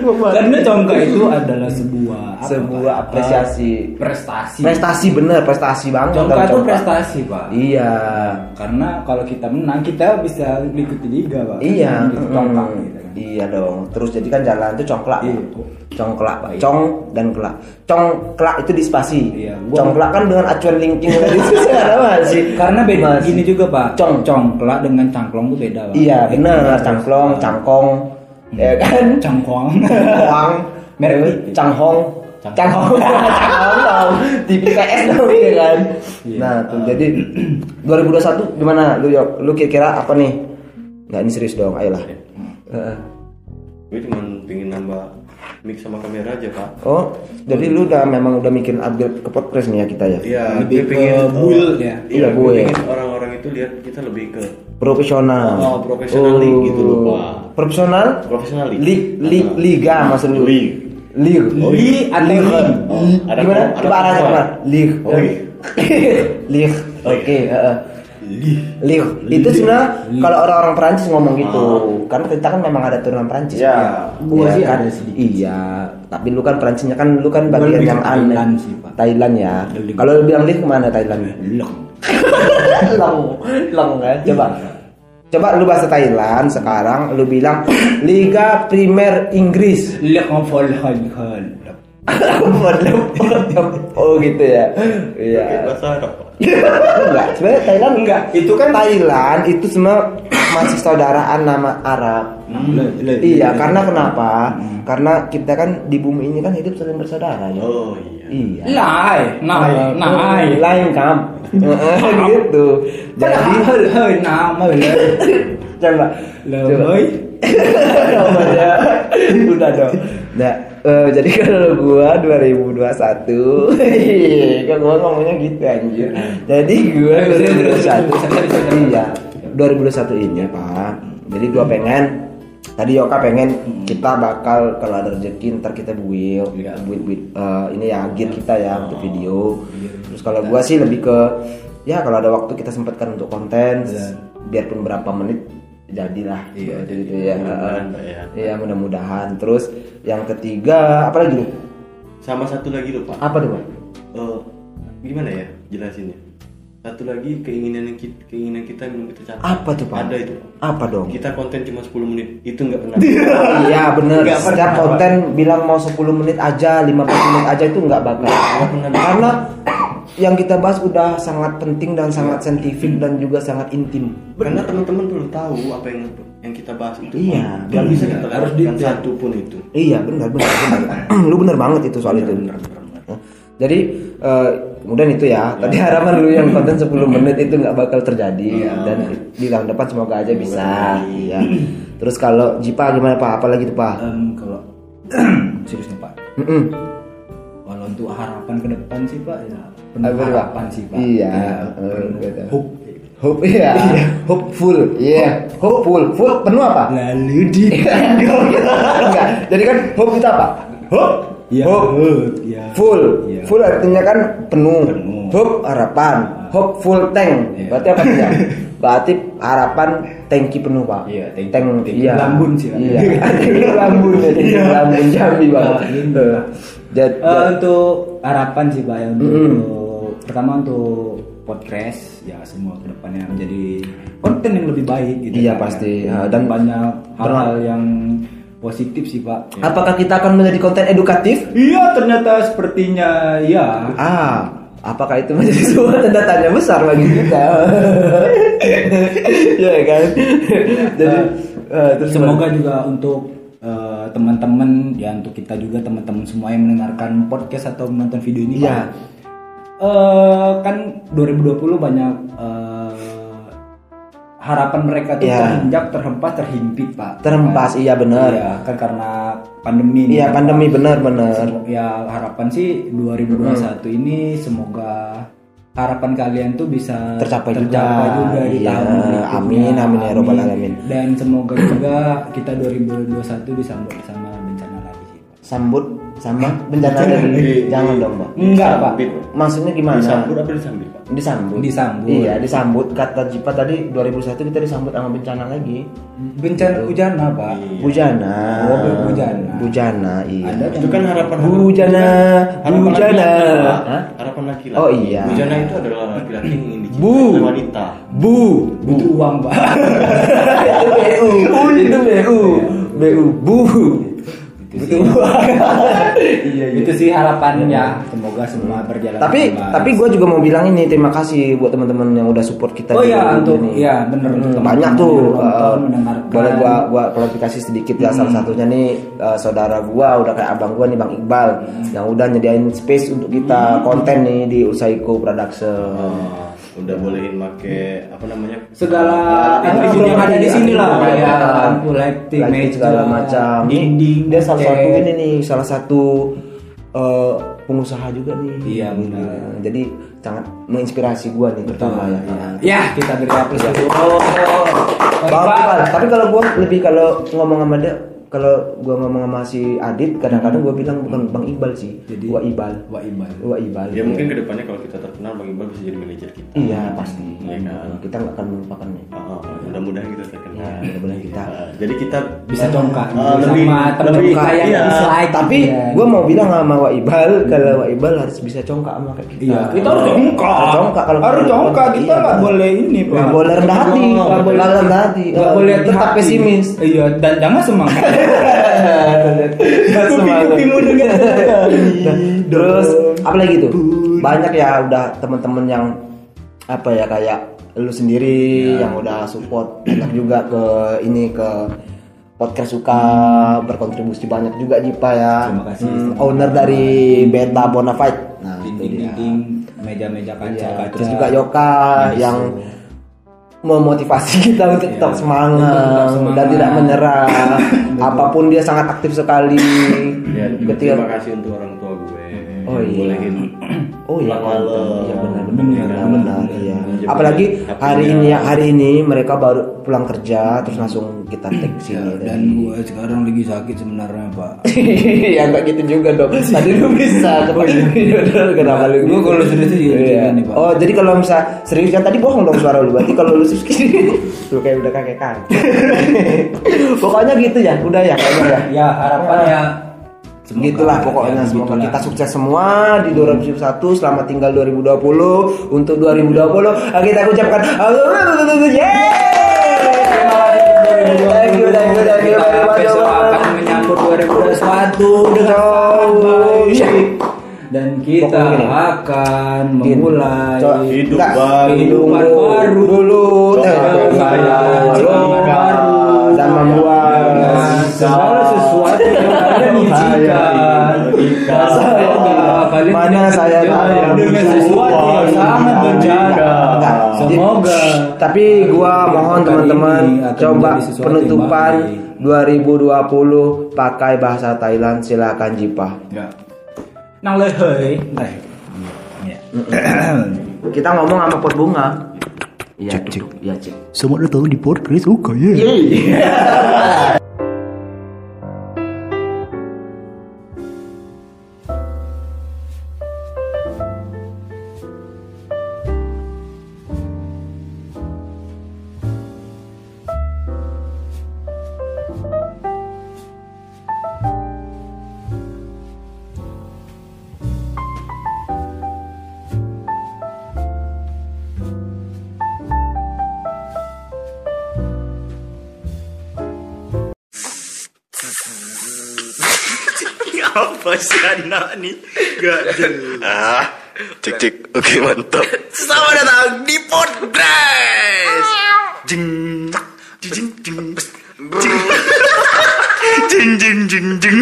Speaker 2: Karena congkak itu adalah sebuah apa,
Speaker 1: sebuah
Speaker 2: Pak?
Speaker 1: apresiasi
Speaker 2: prestasi.
Speaker 1: prestasi bener prestasi banget
Speaker 2: Congkak itu
Speaker 1: congkak.
Speaker 2: prestasi, Pak.
Speaker 1: iya
Speaker 2: Karena kalau kita menang, kita bisa mengikuti liga, Pak.
Speaker 1: Iya, mm,
Speaker 2: congkak gitu kan.
Speaker 1: Iya dong. Terus jadi kan jalan itu congklak.
Speaker 2: Iya.
Speaker 1: Congklak,
Speaker 2: Baik.
Speaker 1: cong dan kelak. Congklak itu di spasi.
Speaker 2: Iya, gua-
Speaker 1: Congklak kan dengan acuan linking tadi itu ada masih.
Speaker 2: Karena beda
Speaker 1: Masih.
Speaker 2: gini juga, Pak.
Speaker 1: Cong.
Speaker 2: congklak dengan cangklong itu beda, Pak.
Speaker 1: Iya, benar.
Speaker 2: Terus,
Speaker 1: Cangklong, cangkong. Ya kan?
Speaker 2: Cangkong.
Speaker 1: Cangkong.
Speaker 2: Merek.
Speaker 1: Canghong.
Speaker 2: Canghong.
Speaker 1: Canghong. dong. TV PS dong ya kan.
Speaker 2: Iya.
Speaker 1: Nah, tuh jadi 2021 gimana lu Yok? Lu kira-kira apa nih? Nggak ini serius dong, ayolah. Heeh.
Speaker 3: Gue cuma pengen nambah mic sama kamera aja pak.
Speaker 1: Oh, jadi lu udah memang udah mikirin upgrade ke podcast nih ya kita ya?
Speaker 3: Iya,
Speaker 2: Lebih
Speaker 3: gue
Speaker 2: ke
Speaker 3: pengen
Speaker 2: build ya.
Speaker 3: Iya,
Speaker 1: Iya,
Speaker 3: gue
Speaker 1: build.
Speaker 3: pengen orang-orang itu lihat kita lebih ke
Speaker 1: Profesional.
Speaker 3: Oh, profesional league gitu loh, Pak.
Speaker 1: Profesional?
Speaker 3: profesional league.
Speaker 1: Lig, lig,
Speaker 3: Ah.
Speaker 1: liga maksud lu?
Speaker 2: Oh, Li atau
Speaker 1: Lig.
Speaker 2: Li?
Speaker 3: Oh, ada
Speaker 1: Gimana? Coba? Lig.
Speaker 3: Oh, iya.
Speaker 1: Lig. Oke, Lille. Itu sebenarnya kalau orang-orang Prancis ngomong gitu. Kan kita kan memang ada turunan Prancis.
Speaker 3: Ya.
Speaker 2: Gua
Speaker 1: Iya
Speaker 2: sih
Speaker 1: kan?
Speaker 2: ada sedikit.
Speaker 1: Iya, tapi lu kan Prancisnya kan lu kan bagian yang aneh.
Speaker 2: Thailand sih, Pak.
Speaker 1: Thailand ya. Kalau lu bilang Lille ke mana Thailand?
Speaker 2: Long.
Speaker 1: long, long ya. Coba. Coba lu bahasa Thailand sekarang lu bilang Liga Primer Inggris. Oh gitu ya. Iya.
Speaker 3: bahasa Arab.
Speaker 1: Enggak, sebenarnya Thailand enggak.
Speaker 2: Itu kan-
Speaker 1: Thailand itu semua masih saudaraan nama Arab. Iya, karena kenapa? Karena kita kan di bumi ini kan hidup saling bersaudara ya.
Speaker 3: Oh iya.
Speaker 1: Iya.
Speaker 2: Lai, nah, nah,
Speaker 1: lain kam. gitu.
Speaker 2: Jadi hal nama
Speaker 1: coba coba. Namanya udah dong. Nah, eh, jadi kalau gua 2021 kan gua ngomongnya gitu anjir. Jadi gua 2021 iya 2021 ini Pak. Jadi gua pengen tadi Yoka pengen kita bakal kalau ada rezeki ntar kita build
Speaker 2: Iya.
Speaker 1: build, eh, ini ya gear kita ya untuk video. Terus kalau gua sih lebih ke ya kalau ada waktu kita sempatkan untuk konten
Speaker 2: Iya.
Speaker 1: biarpun berapa menit jadilah
Speaker 2: Iya,
Speaker 1: gitu, gitu ya.
Speaker 3: Ya.
Speaker 1: Iya mudah-mudahan. Terus yang ketiga apa lagi?
Speaker 3: Sama satu lagi loh Pak.
Speaker 1: Apa tuh Pak?
Speaker 3: Eh, gimana ya jelasinnya? Satu lagi keinginan yang kita, keinginan kita belum kita capai.
Speaker 1: Apa tuh Pak?
Speaker 3: Ada itu. Pak.
Speaker 1: Apa dong?
Speaker 3: Kita konten cuma 10 menit. Itu nggak pernah.
Speaker 1: Iya bener. Setiap
Speaker 2: pernah,
Speaker 1: konten bilang mau 10 menit aja, 15 menit aja itu nggak bakal. Karena yang kita bahas udah sangat penting dan sangat saintifik dan juga sangat intim.
Speaker 3: Karena teman-teman belum tahu apa yang yang kita bahas itu.
Speaker 1: Iya.
Speaker 3: Nggak bisa kita
Speaker 2: harus detail.
Speaker 3: satu pun itu.
Speaker 1: Iya benar benar benar. lu benar banget itu soal itu. Jadi eh, kemudian itu ya. Tadi harapan lu yang konten 10 menit itu nggak bakal terjadi dan di tahun depan semoga aja bisa. Iya. Terus kalau Jipa gimana Pak? Apa lagi tuh Pak?
Speaker 2: Em, kalau serius nih Pak.
Speaker 1: Mm-mm.
Speaker 2: Kalau untuk harapan ke depan sih Pak ya penuh
Speaker 1: Apa tuh, Pak?
Speaker 2: harapan sih Pak.
Speaker 1: Iya,
Speaker 2: Ya,
Speaker 1: gitu.
Speaker 2: hope.
Speaker 1: Hope iya. Hopeful. Iya. Hopeful. Full penuh apa?
Speaker 2: Lalu di
Speaker 1: Enggak. Jadi kan hope itu apa? Hope.
Speaker 2: Iya,
Speaker 1: Hope.
Speaker 2: iya.
Speaker 1: Full.
Speaker 2: Iya.
Speaker 1: Full artinya kan penuh.
Speaker 2: Penuh.
Speaker 1: Hope harapan. Hope full tank.
Speaker 2: Iya.
Speaker 1: Berarti apa artinya? Berarti harapan tanki penuh, Pak.
Speaker 2: Iya, tank-
Speaker 1: tank,
Speaker 2: tank
Speaker 1: iya.
Speaker 2: lambun sih.
Speaker 1: Iya. Lambun ya, tanki lambun Jambi, Pak. Eh, jad-
Speaker 2: Eh, untuk harapan sih Pak ya untuk
Speaker 1: Mm-mm.
Speaker 2: pertama untuk podcast ya semua ke depannya menjadi konten yang lebih baik gitu
Speaker 1: Iya,
Speaker 2: kan.
Speaker 1: pasti.
Speaker 2: Ya,
Speaker 1: Ya,
Speaker 2: dan banyak hal-hal yang positif sih Pak. Ya.
Speaker 1: Apakah kita akan menjadi konten edukatif?
Speaker 2: Iya ternyata sepertinya ya.
Speaker 1: Ah, apakah itu menjadi sebuah tanda tanya besar bagi kita? ya kan? Jadi eh, terus
Speaker 2: Semoga juga untuk eh, teman-teman ya untuk kita juga teman-teman semua yang mendengarkan podcast atau menonton video ini
Speaker 1: Iya.
Speaker 2: Pak. Eh, kan 2020 banyak eh, harapan mereka tuh
Speaker 1: Iya.
Speaker 2: terhinjak, terhempas, terhimpit pak.
Speaker 1: Terhempas,
Speaker 2: Kan?
Speaker 1: iya benar.
Speaker 2: Iya kan karena pandemi. ini,
Speaker 1: Iya,
Speaker 2: Pak.
Speaker 1: pandemi benar-benar.
Speaker 2: Ya harapan sih 2021 ini semoga harapan kalian tuh bisa
Speaker 1: Tercapai juga.
Speaker 2: juga di
Speaker 1: Iya,
Speaker 2: tahun berikutnya.
Speaker 1: amin, amin, ya robbal alamin.
Speaker 2: Dan semoga juga kita 2021 disambut sama
Speaker 1: Sambut sama bencana dari jangan dong, Pak.
Speaker 2: Enggak, Pak.
Speaker 1: Maksudnya gimana?
Speaker 3: Disambut apa disambit, Pak?
Speaker 1: Disambut.
Speaker 2: Disambut.
Speaker 1: Iya, disambut. Kata Jipa tadi 2001 kita disambut sama bencana lagi.
Speaker 2: Bencana bujana pak.
Speaker 3: Iya.
Speaker 1: Bujana.
Speaker 2: Oh, bujana.
Speaker 1: Bujana, iya.
Speaker 2: Ada
Speaker 3: Itu kan harapan
Speaker 1: Bujana, bujana.
Speaker 3: Pak.
Speaker 1: Hah?
Speaker 3: Harapan laki-laki.
Speaker 1: Oh, iya.
Speaker 3: Bujana itu adalah laki-laki yang ingin dicintai wanita.
Speaker 1: Bu.
Speaker 2: butuh uang pak.
Speaker 1: itu BU. itu BU. BU. Bu. Uang. Iya, iya.
Speaker 2: Itu sih harapannya. Semoga semua berjalan.
Speaker 1: Tapi
Speaker 2: baik.
Speaker 1: tapi gue juga mau bilang ini terima kasih buat teman-teman yang udah support kita.
Speaker 2: Oh iya, untuk
Speaker 1: ini.
Speaker 2: iya benar untuk
Speaker 1: Hmm, banyak tuh
Speaker 2: nonton,
Speaker 1: eh, boleh gua gua klarifikasi sedikit ya salah satunya nih eh, saudara gua udah kayak abang gua nih Bang Iqbal yang udah nyediain space untuk kita konten nih di Usaiko Production.
Speaker 3: Oh, udah bolehin make apa namanya?
Speaker 2: segala
Speaker 3: alat di sini,
Speaker 2: yang ada di sini lah
Speaker 1: Iya,
Speaker 2: kayak
Speaker 1: iya.
Speaker 2: lampu lighting,
Speaker 1: segala macam.
Speaker 2: dinding,
Speaker 1: Dia salah satu ini nih salah satu eh, pengusaha juga nih.
Speaker 2: Iya, benar.
Speaker 1: Nah, Jadi sangat menginspirasi gua nih pertama ya.
Speaker 2: Ya, kita beri apresiasi. Oh,
Speaker 1: Bang Iqbal, tapi kalau gua lebih kalau ngomong sama dia kalau gua ngomong sama si Adit kadang-kadang gua bilang bukan Bang Iqbal sih
Speaker 2: Jadi-
Speaker 1: gua Ibal
Speaker 2: Wah Iqbal.
Speaker 1: gua Ibal
Speaker 3: Ya mungkin ke depannya kalau kita terkenal Bang Iqbal bisa jadi manajer kita.
Speaker 1: iya pasti
Speaker 3: Iya kan?
Speaker 1: kita nggak akan melupakannya
Speaker 3: Ah, ah, mudah-mudahan kita terkenal.
Speaker 1: Ya, mudah-mudahan kita.
Speaker 3: Ah, jadi kita
Speaker 2: Bisa congkak sama
Speaker 3: lebih-
Speaker 2: teman
Speaker 3: lebih-
Speaker 2: kita yang
Speaker 3: iya.
Speaker 2: dislike.
Speaker 1: tapi
Speaker 2: ya.
Speaker 1: gua mau bilang sama Wak Ibal kalau Wak Ibal harus bisa congkak sama kayak kita
Speaker 2: Iya, kita harus congkak.
Speaker 1: Harus congkak kalau
Speaker 2: harus congkak. Kita
Speaker 1: Iya.
Speaker 2: nggak boleh ini, Pak.
Speaker 1: Nggak boleh rendah hati
Speaker 2: Nggak boleh
Speaker 1: rendah hati
Speaker 2: Nggak
Speaker 1: Eh,
Speaker 2: boleh
Speaker 1: tetap pesimis
Speaker 2: Iya, dan jangan semangat. Dengan
Speaker 1: terus apa lagi tuh? Banyak ya udah teman-teman yang apa ya kayak lu sendiri yang udah support banyak juga ke ini ke podcast suka berkontribusi banyak juga Jipa ya.
Speaker 2: Terima kasih.
Speaker 1: Hmm, owner dari Beta Bonafide. Nah
Speaker 2: Dinding-dinding, meja-meja
Speaker 1: Iya,
Speaker 2: kaca-kaca.
Speaker 1: terus juga Yoka yang memotivasi kita untuk tetap
Speaker 2: Iya.
Speaker 1: semangat,
Speaker 2: tetap semangat.
Speaker 1: dan tidak menyerah apa pun dia sangat aktif sekali
Speaker 3: Ya,
Speaker 1: ketika
Speaker 3: terima kasih untuk orang tua gue.
Speaker 1: Oh, iya.
Speaker 3: Bolehin
Speaker 1: Oh iya,
Speaker 3: malam.
Speaker 1: mantap. Iya benar benar
Speaker 2: Benar,
Speaker 1: benar,
Speaker 2: benar.
Speaker 1: benar, iya. Apalagi hari ini ya hari ini mereka baru pulang kerja terus langsung kita tag sini.
Speaker 2: Dan gua sekarang lagi sakit sebenarnya, Pak.
Speaker 1: ya enggak gitu juga dong. Tadi lu bisa. Iya, benar, Kenapa lu?
Speaker 2: Gua kalau serius sih gitu
Speaker 1: Iya.
Speaker 2: nih, Pak.
Speaker 1: Oh, jadi kalau misal serius kan tadi bohong dong suara lu. Berarti kalau lu serius gini lu kayak udah kakek kan. Pokoknya gitu ya, udah ya ya.
Speaker 2: Ya, harapannya semoga
Speaker 1: Gitulah
Speaker 2: ya,
Speaker 1: pokoknya semoga
Speaker 2: gitulah.
Speaker 1: kita sukses semua di 2021 selamat tinggal 2020 untuk 2020 ah, kita ucapkan yeay! Thank you thank you thank you
Speaker 2: Kita
Speaker 1: very much
Speaker 2: besok akan menyambut 2021 dengan sangat baik. dan kita
Speaker 1: Pokoknya
Speaker 2: akan
Speaker 1: Gini.
Speaker 2: memulai
Speaker 3: hidup baru.
Speaker 1: kehidupan baru. dulu. Eh,
Speaker 3: saya
Speaker 2: baru.
Speaker 1: Dan membuat
Speaker 2: segala sesuatu yang kalian izinkan.
Speaker 3: Jika
Speaker 2: Semoga kalian
Speaker 1: Mana saya tahu.
Speaker 2: dengan sesuatu yang sangat.
Speaker 1: Enggak.
Speaker 2: Semoga
Speaker 1: Tapi gua mohon teman-teman coba penutupan
Speaker 2: baik.
Speaker 1: 2020 pakai bahasa Thailand silakan Jipa.
Speaker 2: Ya. Nang lehei. Eh. Ya.
Speaker 1: Kita ngomong sama pot bunga. Iya, cek, cek. Iya, cek.
Speaker 4: Selamat datang di podcast Oka ya.
Speaker 5: Apa nih? Gak jelas.
Speaker 4: Cek cek. Oke mantap.
Speaker 5: Selamat datang di podcast. Jeng, jeng, jeng, jeng, jeng, jeng, jeng, jeng.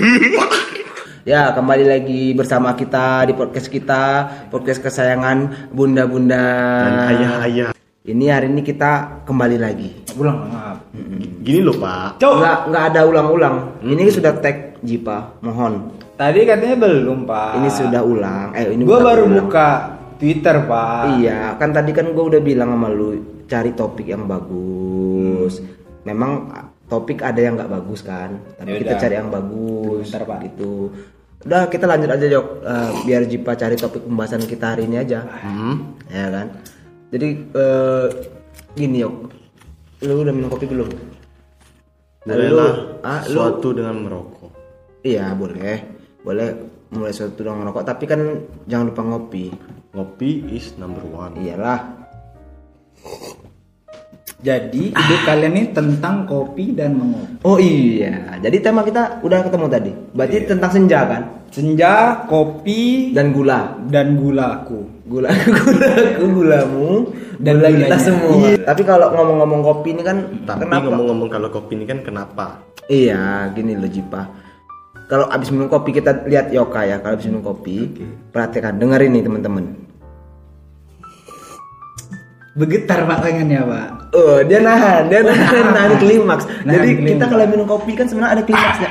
Speaker 1: Ya, kembali lagi bersama kita di podcast kita, podcast kesayangan bunda-bunda.
Speaker 4: Ayah-ayah.
Speaker 1: Ini hari ini kita kembali lagi.
Speaker 2: Ulang maaf.
Speaker 4: Gini loh pak.
Speaker 1: Nggak nggak ada ulang-ulang. Ini sudah tag Jipa, mohon.
Speaker 2: Tadi katanya belum, Pak.
Speaker 1: Ini sudah ulang. Eh, ini
Speaker 2: Gua
Speaker 1: bukan
Speaker 2: baru
Speaker 1: ulang.
Speaker 2: buka Twitter, Pak.
Speaker 1: Iya, kan tadi kan gue udah bilang sama lu cari topik yang bagus. Memang topik ada yang nggak bagus kan, tapi
Speaker 2: Ya
Speaker 1: kita cari yang bagus.
Speaker 2: Bentar, Pak.
Speaker 1: Gitu. Udah kita lanjut aja Jok, Eh, biar Jipa cari topik pembahasan kita hari ini aja. Ya kan. Jadi eh, gini Yok, lu udah minum kopi belum? Lu, ah, lu,
Speaker 4: Suatu dengan merokok.
Speaker 1: iya boleh, boleh mulai suatu dengan ngerokok, tapi kan jangan lupa ngopi.
Speaker 4: Ngopi is number one.
Speaker 1: Iyalah,
Speaker 2: Jadi ide kalian ini tentang kopi dan mengopi.
Speaker 1: Oh iya, jadi tema kita udah ketemu tadi. Berarti
Speaker 2: Iya.
Speaker 1: tentang senja kan?
Speaker 2: Senja, kopi,
Speaker 1: Dan gula.
Speaker 2: dan gulaku.
Speaker 1: Gula gula gulamu dan
Speaker 2: Gula
Speaker 1: gula kita semua. Tapi kalau ngomong-ngomong kopi ini kan
Speaker 4: Tapi
Speaker 1: kenapa?
Speaker 4: ngomong-ngomong kalau kopi ini kan kenapa?
Speaker 1: Iya, gini loh Jipa. Kalau abis minum kopi kita lihat Yoka ya. Kalau abis minum kopi, perhatikan, dengerin nih teman-teman.
Speaker 2: Begetar pak tangannya pak.
Speaker 1: Oh, dia nahan, dia nahan, nahan klimaks.
Speaker 2: Nahan
Speaker 1: Jadi
Speaker 2: klimaks.
Speaker 1: kita kalau minum kopi kan sebenarnya ada klimaksnya.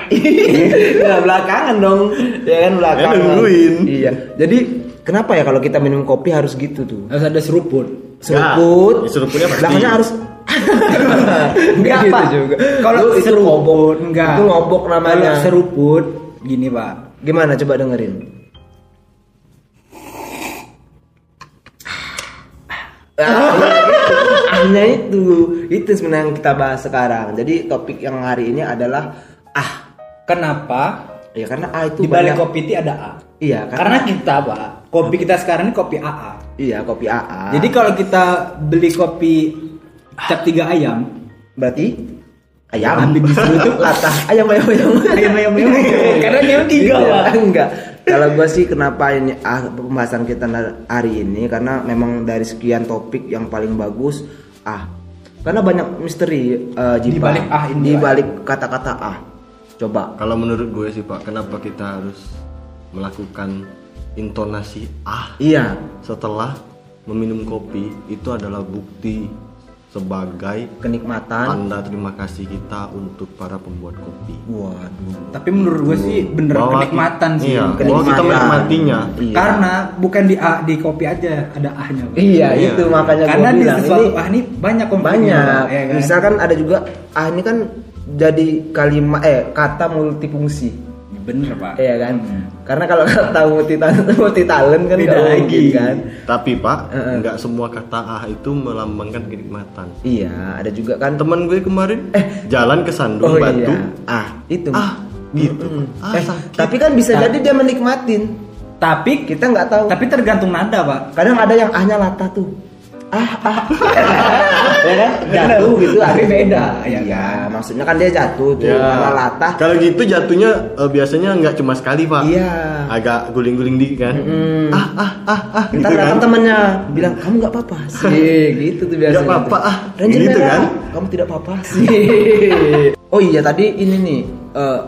Speaker 1: nah, belakangan dong. Ya kan belakangan.
Speaker 4: Ya.
Speaker 1: Iya. Jadi kenapa ya kalau kita minum kopi harus gitu tuh?
Speaker 2: Harus ada seruput.
Speaker 1: Seruput.
Speaker 4: Ya, seruputnya pasti.
Speaker 1: Belakangnya harus
Speaker 2: Enggak
Speaker 1: gitu
Speaker 2: pak.
Speaker 1: juga.
Speaker 2: Kalau
Speaker 1: itu
Speaker 2: seruput
Speaker 1: ngobok.
Speaker 2: enggak.
Speaker 1: Itu ngobok namanya.
Speaker 2: Kalau seruput gini pak.
Speaker 1: Gimana coba dengerin? Ahnya itu, itu sebenarnya yang kita bahas sekarang. Jadi topik yang hari ini adalah ah,
Speaker 2: Kenapa?
Speaker 1: ya karena A itu
Speaker 2: Di balik
Speaker 1: banyak-
Speaker 2: kopi itu ada A.
Speaker 1: Iya,
Speaker 2: Karena
Speaker 1: karena,
Speaker 2: kita pak, kopi kita sekarang ini kopi AA.
Speaker 1: Iya kopi AA.
Speaker 2: Jadi kalau kita beli kopi cap tiga ayam,
Speaker 1: berarti ayam.
Speaker 2: Ambil disuruh itu
Speaker 1: latah ayam ayam ayam
Speaker 2: ayam ayam ayam. Karena ayam tiga
Speaker 1: Iya,
Speaker 2: pak.
Speaker 1: enggak kalau gue sih kenapa ini ah, pembahasan kita hari ini karena memang dari sekian topik yang paling bagus ah karena banyak misteri eh, Jipa.
Speaker 2: Di balik ah ini,
Speaker 1: di
Speaker 2: Pak.
Speaker 1: balik kata-kata ah coba
Speaker 4: Kalau menurut gue sih Pak, kenapa kita harus melakukan intonasi ah
Speaker 1: iya
Speaker 4: setelah meminum kopi itu adalah bukti sebagai
Speaker 1: kenikmatan
Speaker 4: tanda terima kasih kita untuk para pembuat kopi.
Speaker 1: waduh
Speaker 2: Tapi menurut gue sih bener
Speaker 4: Bahwa
Speaker 2: kenikmatan sih.
Speaker 4: Iya, bahwa
Speaker 1: Kenikmatan.
Speaker 4: kita menikmatinya.
Speaker 1: Iya.
Speaker 2: Karena bukan di A, di kopi aja ada. Pak.
Speaker 1: iya,
Speaker 4: Iya.
Speaker 1: itu makanya
Speaker 2: Karena
Speaker 1: gue
Speaker 2: di
Speaker 1: bilang
Speaker 2: sesuatu
Speaker 1: ini
Speaker 2: ah ini banyak
Speaker 1: banyak
Speaker 2: ya kan?
Speaker 1: misalkan ada juga ah ini kan jadi kalimat eh kata multifungsi
Speaker 2: bener pak.
Speaker 1: Iya kan? Karena kalau kata multi talent, multi talent kan
Speaker 2: Beda
Speaker 1: nggak
Speaker 2: lagi.
Speaker 1: mungkin kan?
Speaker 4: Tapi Pak,
Speaker 1: Heeh.
Speaker 4: nggak semua kata ah itu melambangkan kenikmatan.
Speaker 1: Iya, ada juga kan.
Speaker 4: Temen gue kemarin jalan ke
Speaker 1: Oh
Speaker 4: Sandung Batu,
Speaker 1: iya. Ah, itu.
Speaker 4: ah gitu.
Speaker 1: Mm-mm.
Speaker 4: Ah,
Speaker 1: eh,
Speaker 4: sakit.
Speaker 1: tapi kan bisa jadi dia menikmatin.
Speaker 2: Tapi
Speaker 1: Kita nggak tahu.
Speaker 2: tapi tergantung nada pak.
Speaker 1: Kadang ada yang ahnya lata tuh. Ah, ah. ya kan? Jatuh gitu.
Speaker 2: Tapi
Speaker 1: ah.
Speaker 2: beda, ya
Speaker 1: Iya, maksudnya kan dia jatuh tuh
Speaker 4: Ya.
Speaker 1: latah.
Speaker 4: Kalau gitu jatuhnya eh, biasanya nggak cuma sekali Pak.
Speaker 1: Iya.
Speaker 4: Agak guling-guling dikit kan.
Speaker 1: Mm.
Speaker 4: Ah ah ah ah.
Speaker 1: Ntar
Speaker 4: gitu
Speaker 1: datang
Speaker 4: kan.
Speaker 1: temannya bilang kamu nggak apa-apa sih gitu tuh biasanya.
Speaker 4: Nggak apa-apa, ah.
Speaker 1: Ranger
Speaker 4: Gitu
Speaker 1: merah,
Speaker 4: kan?
Speaker 1: Kamu tidak apa-apa sih. oh iya tadi ini nih. eh,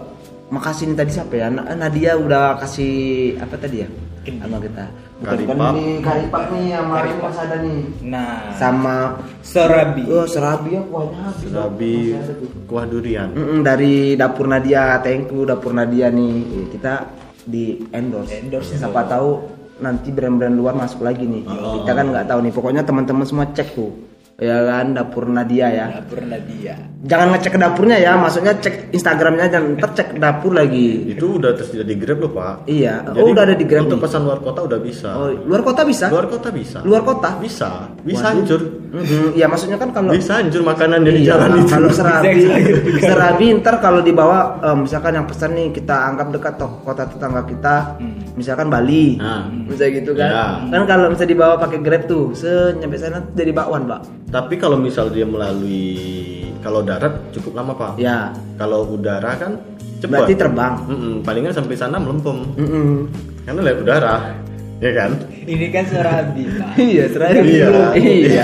Speaker 1: makasih nih tadi siapa ya? Na- Nadia udah kasih apa tadi ya? Sama kita.
Speaker 4: Karipap.
Speaker 1: ini karipap nih sama ini masih ada nih.
Speaker 2: Nah,
Speaker 1: Sama
Speaker 2: serabi.
Speaker 1: oh serabi ya kuahnya habis.
Speaker 4: Serabi kuah durian.
Speaker 1: Mm-mm, dari dapur Nadia, thank you dapur Nadia nih. Eh, Kita di endorse.
Speaker 2: Endorse,
Speaker 1: Siapa tahu nanti brand-brand luar masuk lagi nih. Kita kan nggak tahu nih. Pokoknya teman-teman semua cek tuh. Ya kan dapur Nadia ya.
Speaker 2: Dapur Nadia.
Speaker 1: Jangan ngecek ke dapurnya ya, maksudnya cek Instagramnya dan ntar cek dapur lagi.
Speaker 4: Itu udah tersedia di Grab loh Pak.
Speaker 1: Iya.
Speaker 4: Jadi,
Speaker 1: oh udah ada di Grab.
Speaker 4: Untuk
Speaker 1: nih.
Speaker 4: pesan luar kota udah bisa.
Speaker 1: Oh, luar kota bisa?
Speaker 4: Luar kota bisa.
Speaker 1: Luar kota?
Speaker 4: Bisa. Bisa
Speaker 1: Waduh.
Speaker 4: hancur.
Speaker 1: Iya maksudnya kan kalau
Speaker 4: Bisa hancur makanan dari
Speaker 1: Iya,
Speaker 4: jalan itu.
Speaker 1: Kalau serabi, serabi ntar kalau dibawa, eh, misalkan yang pesan nih kita anggap dekat toh kota tetangga kita, misalkan Bali,
Speaker 4: Nah.
Speaker 1: misalnya gitu kan.
Speaker 4: Ya.
Speaker 1: Kan kalau bisa dibawa pakai grab tuh, se nyampe sana tuh jadi bakwan pak.
Speaker 4: Tapi kalau misal dia melalui kalau darat cukup lama Pak.
Speaker 1: Ya,
Speaker 4: Kalau udara kan cepat.
Speaker 1: berarti terbang.
Speaker 4: Mm-mm, palingan sampai sana melempem.
Speaker 1: Mm-mm.
Speaker 4: Karena lewat udara. Ya kan?
Speaker 2: Ini kan serabi pak.
Speaker 1: iya, serabi.
Speaker 4: Iya.
Speaker 1: iya.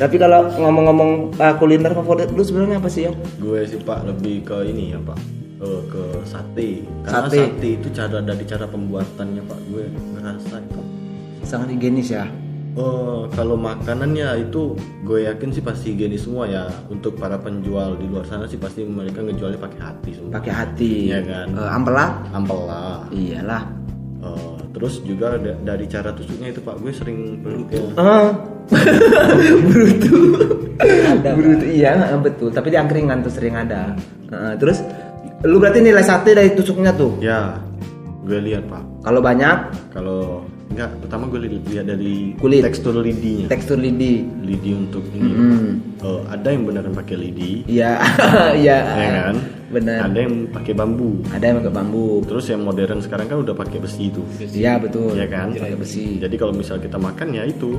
Speaker 1: Tapi kalau ngomong-ngomong uh, kuliner favorit lu sebenarnya apa sih ya?
Speaker 4: Gue sih Pak lebih ke ini ya Pak. Eh, ke sate. Karena
Speaker 1: Sate.
Speaker 4: sate. itu cara dari cara pembuatannya Pak. Gue ngerasa itu.
Speaker 1: Sangat higienis ya.
Speaker 4: Oh, kalau makanannya itu gue yakin sih pasti higienis semua ya. Untuk para penjual di luar sana sih pasti mereka ngejualnya pakai hati semua.
Speaker 1: Pakai hati.
Speaker 4: Iya kan?
Speaker 1: Eh, ampela?
Speaker 4: Ampela.
Speaker 1: Iyalah.
Speaker 4: Eh, terus juga da- dari cara tusuknya itu Pak gue sering peluk ya.
Speaker 1: Ah. Brutu.
Speaker 2: Ada,
Speaker 1: Brutu iya betul. Tapi di angkringan tuh sering ada. Eh, terus lu berarti nilai sate dari tusuknya tuh.
Speaker 4: Ya, gue lihat Pak.
Speaker 1: Kalau banyak
Speaker 4: Kalau enggak, pertama gue li- lihat dari
Speaker 1: Kulit.
Speaker 4: tekstur lidinya.
Speaker 1: tekstur lidi.
Speaker 4: lidi untuk ini.
Speaker 1: Hmm.
Speaker 4: Eh, ada yang beneran pakai lidi,
Speaker 1: Iya, iya.
Speaker 4: ya kan?
Speaker 1: Benar.
Speaker 4: Ada yang pakai bambu.
Speaker 1: Ada yang pakai bambu.
Speaker 4: Terus yang modern sekarang kan udah pakai besi itu.
Speaker 1: Iya betul.
Speaker 4: Iya kan?
Speaker 1: Pakai besi.
Speaker 4: Jadi kalau misal kita makan ya itu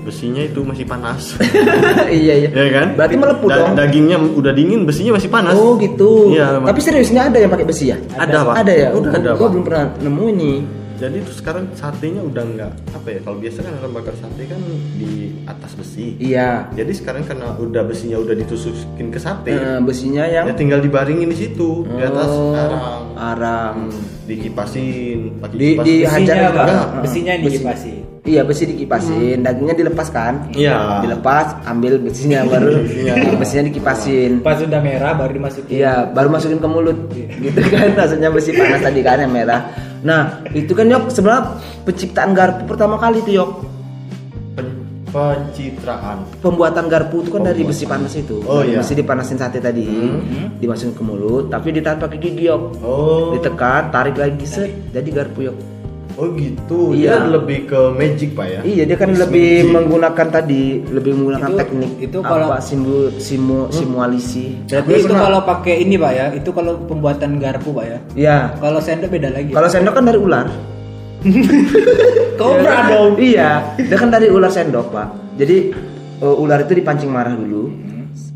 Speaker 4: besinya itu masih panas.
Speaker 1: iya iya.
Speaker 4: ya kan?
Speaker 1: Berarti melepuh
Speaker 4: Da-
Speaker 1: dong.
Speaker 4: Dagingnya udah dingin, besinya masih panas.
Speaker 1: Oh gitu.
Speaker 4: Iya,
Speaker 1: Tapi seriusnya ada yang pakai besi ya?
Speaker 4: Ada, Pak.
Speaker 1: Ada ya.
Speaker 4: Udah ada,
Speaker 1: Gua belum pernah nemu ini.
Speaker 4: Jadi itu sekarang satenya udah nggak apa ya? Kalau biasa kan orang bakar sate kan di atas besi.
Speaker 1: Iya.
Speaker 4: Jadi sekarang karena udah besinya udah ditusukin ke sate,
Speaker 1: Eh, besinya yang
Speaker 4: ya tinggal dibaringin di situ di atas
Speaker 1: Oh,
Speaker 4: arang,
Speaker 1: arang.
Speaker 4: dikipasin, pakai
Speaker 1: Di-
Speaker 4: kipas
Speaker 1: di-
Speaker 4: besi.
Speaker 2: Besinya. Besinya yang
Speaker 1: Besi.
Speaker 2: dikipasi.
Speaker 1: Iya besi dikipasin, dagingnya dilepas kan?
Speaker 4: Iya.
Speaker 1: Dilepas, ambil besinya baru
Speaker 4: Besinya.
Speaker 1: besinya dikipasin.
Speaker 2: Pas sudah merah baru dimasukin.
Speaker 1: Iya, baru masukin ke mulut. Gitu kan rasanya besi panas tadi kan yang merah. Nah, itu kan Yok sebenarnya penciptaan garpu pertama kali tuh Yok.
Speaker 4: Pen- pencitraan
Speaker 1: Pembuatan garpu itu kan dari besi panas itu.
Speaker 4: Oh,
Speaker 1: Dari
Speaker 4: iya.
Speaker 1: Besi dipanasin sate tadi, dimasukin ke mulut, tapi ditahan pakai gigi Yok.
Speaker 4: oh
Speaker 1: Ditekan, tarik lagi set, jadi garpu Yok.
Speaker 4: Oh gitu
Speaker 1: Iya.
Speaker 4: dia lebih ke magic pak ya
Speaker 1: Iya, dia kan lebih menggunakan tadi, lebih menggunakan
Speaker 2: Itu-
Speaker 1: teknik
Speaker 2: itu
Speaker 1: apa
Speaker 2: kalau-
Speaker 1: simu simu simualisi.
Speaker 2: Tapi itu kalau pakai ini pak ya, itu kalau pembuatan garpu pak ya.
Speaker 1: Iya.
Speaker 2: Kalau sendok beda lagi.
Speaker 1: Kalau sendok kan dari ular.
Speaker 2: kobra dong.
Speaker 1: Iya, dia kan dari ular sendok, Pak. Jadi uh, ular itu dipancing marah dulu.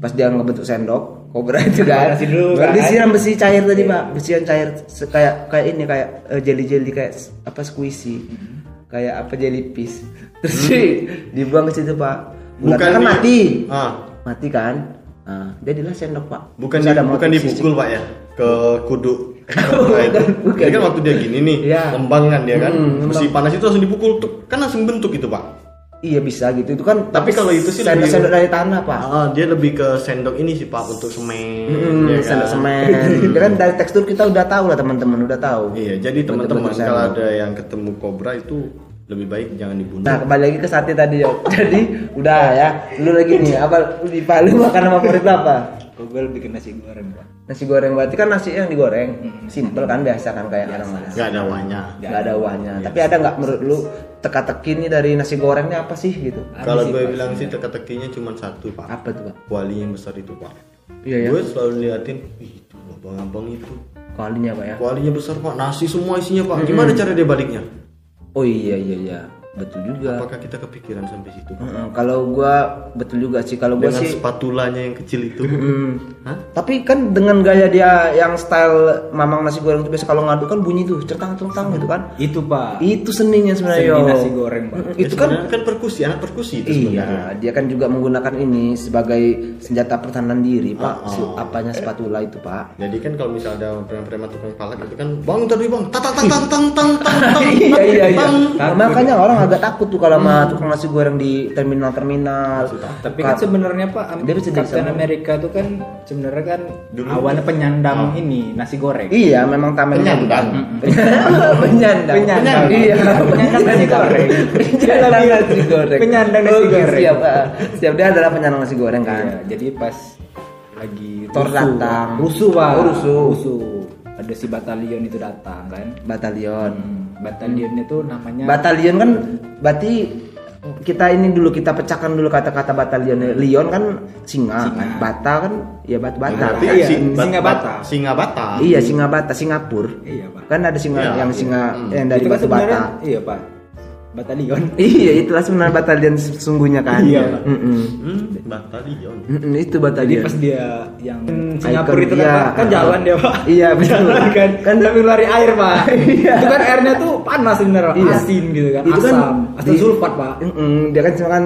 Speaker 1: Pas dia ngebentuk sendok, kobra itu kan.
Speaker 2: Dulu,
Speaker 1: baru
Speaker 2: kan?
Speaker 1: disiram besi cair tadi, Pak. Besi yang cair kayak kayak ini kayak uh, jelly-jelly kayak s- apa squishy. Kayak apa jellyfish. Terus di- dibuang ke situ, Pak.
Speaker 4: Bukan
Speaker 1: kan
Speaker 4: di-
Speaker 1: mati.
Speaker 4: ah
Speaker 1: Mati kan? Nah, jadilah sendok, Pak.
Speaker 4: bukan
Speaker 1: Terus
Speaker 4: di, bukan dipukul pak ya ke kudu itu.
Speaker 1: bukan.
Speaker 4: Jadi kan waktu dia gini nih lembang kan dia kan
Speaker 1: Hmm,
Speaker 4: besi panas itu langsung dipukul tuh kan langsung bentuk itu pak
Speaker 1: Iya bisa gitu. Itu kan
Speaker 4: Tapi kalau itu sih lebih-
Speaker 1: sendok-sendok dari tanah, Pak.
Speaker 4: Ah, dia lebih ke sendok ini sih pak untuk semen
Speaker 1: Hmm,
Speaker 4: ya kan?
Speaker 1: sendok semen. Kan dari tekstur kita udah tahu lah teman-teman udah tahu.
Speaker 4: Iya, jadi teman-teman kalau
Speaker 1: sendok.
Speaker 4: ada yang ketemu kobra itu lebih baik jangan dibunuh.
Speaker 1: Nah kembali lagi ke sate tadi Yok. Jadi udah ya. Lu lagi nih apa di Palu makanan favorit apa?
Speaker 2: Gue ke nasi goreng pak.
Speaker 1: Nasi goreng berarti kan nasi yang digoreng. Simple kan biasa kan kayak orang lain.
Speaker 4: Nggak ada wahnya.
Speaker 1: Gak ada uangnya. Tapi ada nggak menurut lu teka-teki nih dari nasi gorengnya apa sih gitu?
Speaker 4: Kalau gue bilang sih teka-tekinya cuma satu pak.
Speaker 1: Apa tuh pak?
Speaker 4: Kuali yang besar itu pak.
Speaker 1: Iya ya.
Speaker 4: Gue selalu liatin, "Ih, itu abang-abang itu.
Speaker 1: Kualinya pak ya.
Speaker 4: Kualinya besar pak, nasi semua isinya pak. Gimana cara dia baliknya?
Speaker 1: Oh iya iya iya betul juga.
Speaker 4: Apakah kita kepikiran sampai situ?
Speaker 1: Mm kalau gue betul juga sih. Kalau gue
Speaker 4: dengan
Speaker 1: sih
Speaker 4: spatulanya yang kecil itu.
Speaker 1: Mm.
Speaker 4: Hah?
Speaker 1: tapi kan dengan gaya dia yang style mamang nasi goreng itu biasa kalau ngadu kan bunyi tuh certang certang gitu kan?
Speaker 2: Itu pak.
Speaker 1: Itu seninya sebenarnya
Speaker 2: Seni nasi goreng pak.
Speaker 1: Mm, itu ya,
Speaker 4: kan kan perkusi anak perkusi itu
Speaker 1: iya dia kan juga menggunakan ini sebagai senjata pertahanan diri pak.
Speaker 4: Oh,
Speaker 1: oh. apanya spatula itu pak.
Speaker 4: Jadi kan kalau misalnya ada preman-preman tukang palak itu kan bang tadi bang. Tatang tatang tatang tatang tatang
Speaker 1: iya iya iya. Makanya orang agak takut tuh kalau sama tukang nasi goreng di terminal-terminal.
Speaker 2: Tapi kan sebenarnya Pak Am-
Speaker 1: Dia bisa
Speaker 2: Captain
Speaker 1: sama.
Speaker 2: Amerika tuh kan sebenarnya kan awalnya penyandang ini nasi goreng.
Speaker 1: Iya, memang tamengnya
Speaker 4: Penyandang.
Speaker 1: bukan. Penyandang.
Speaker 2: Penyandang.
Speaker 1: Iya,
Speaker 2: Penyandang nasi goreng.
Speaker 1: Penyandang nasi goreng.
Speaker 2: Penyandang nasi goreng.
Speaker 1: Siap, ah. siap dia adalah penyandang nasi goreng kan.
Speaker 2: Iya, jadi pas lagi
Speaker 1: Thor
Speaker 2: rusuh,
Speaker 1: datang.
Speaker 2: rusuh pak,
Speaker 1: Oh, rusuh.
Speaker 2: Ada si batalion itu datang kan.
Speaker 1: Batalion.
Speaker 2: Hmm, batalion itu namanya
Speaker 1: Batalion kan berarti kita ini dulu kita pecahkan dulu kata-kata batalion. Lion kan singa, kan? bata kan ya batu bata.
Speaker 4: Berarti
Speaker 2: Iya,
Speaker 4: sing- bat-
Speaker 2: singa
Speaker 4: bat-
Speaker 2: bata.
Speaker 4: Singa bata.
Speaker 1: Iya singa bata Singapura.
Speaker 2: Iya pak.
Speaker 1: Kan ada singa
Speaker 4: Iya,
Speaker 1: yang
Speaker 4: iya.
Speaker 1: singa
Speaker 4: Hmm.
Speaker 1: yang dari
Speaker 2: itu kan
Speaker 1: batu bata.
Speaker 2: iya pak. Batalion.
Speaker 1: Iya itulah sebenarnya batalion sesungguhnya kan.
Speaker 2: Iya.
Speaker 1: Mm-mm.
Speaker 4: Hmm, batalion.
Speaker 1: Mm-mm, itu
Speaker 2: Jadi
Speaker 1: batalion.
Speaker 2: pas dia yang Singapura
Speaker 1: Icon
Speaker 2: itu kan. Pak, kan jalan dia pak.
Speaker 1: Iya, betul.
Speaker 2: Jalan kan, kan sambil lari air pak.
Speaker 1: Iya.
Speaker 2: Itu kan airnya tuh panas sebenarnya,
Speaker 1: Iya.
Speaker 2: asin gitu kan,
Speaker 1: Itu kan
Speaker 2: asam, asam
Speaker 1: di-
Speaker 2: sulfat pak.
Speaker 1: Mm-mm, dia kan cuma kan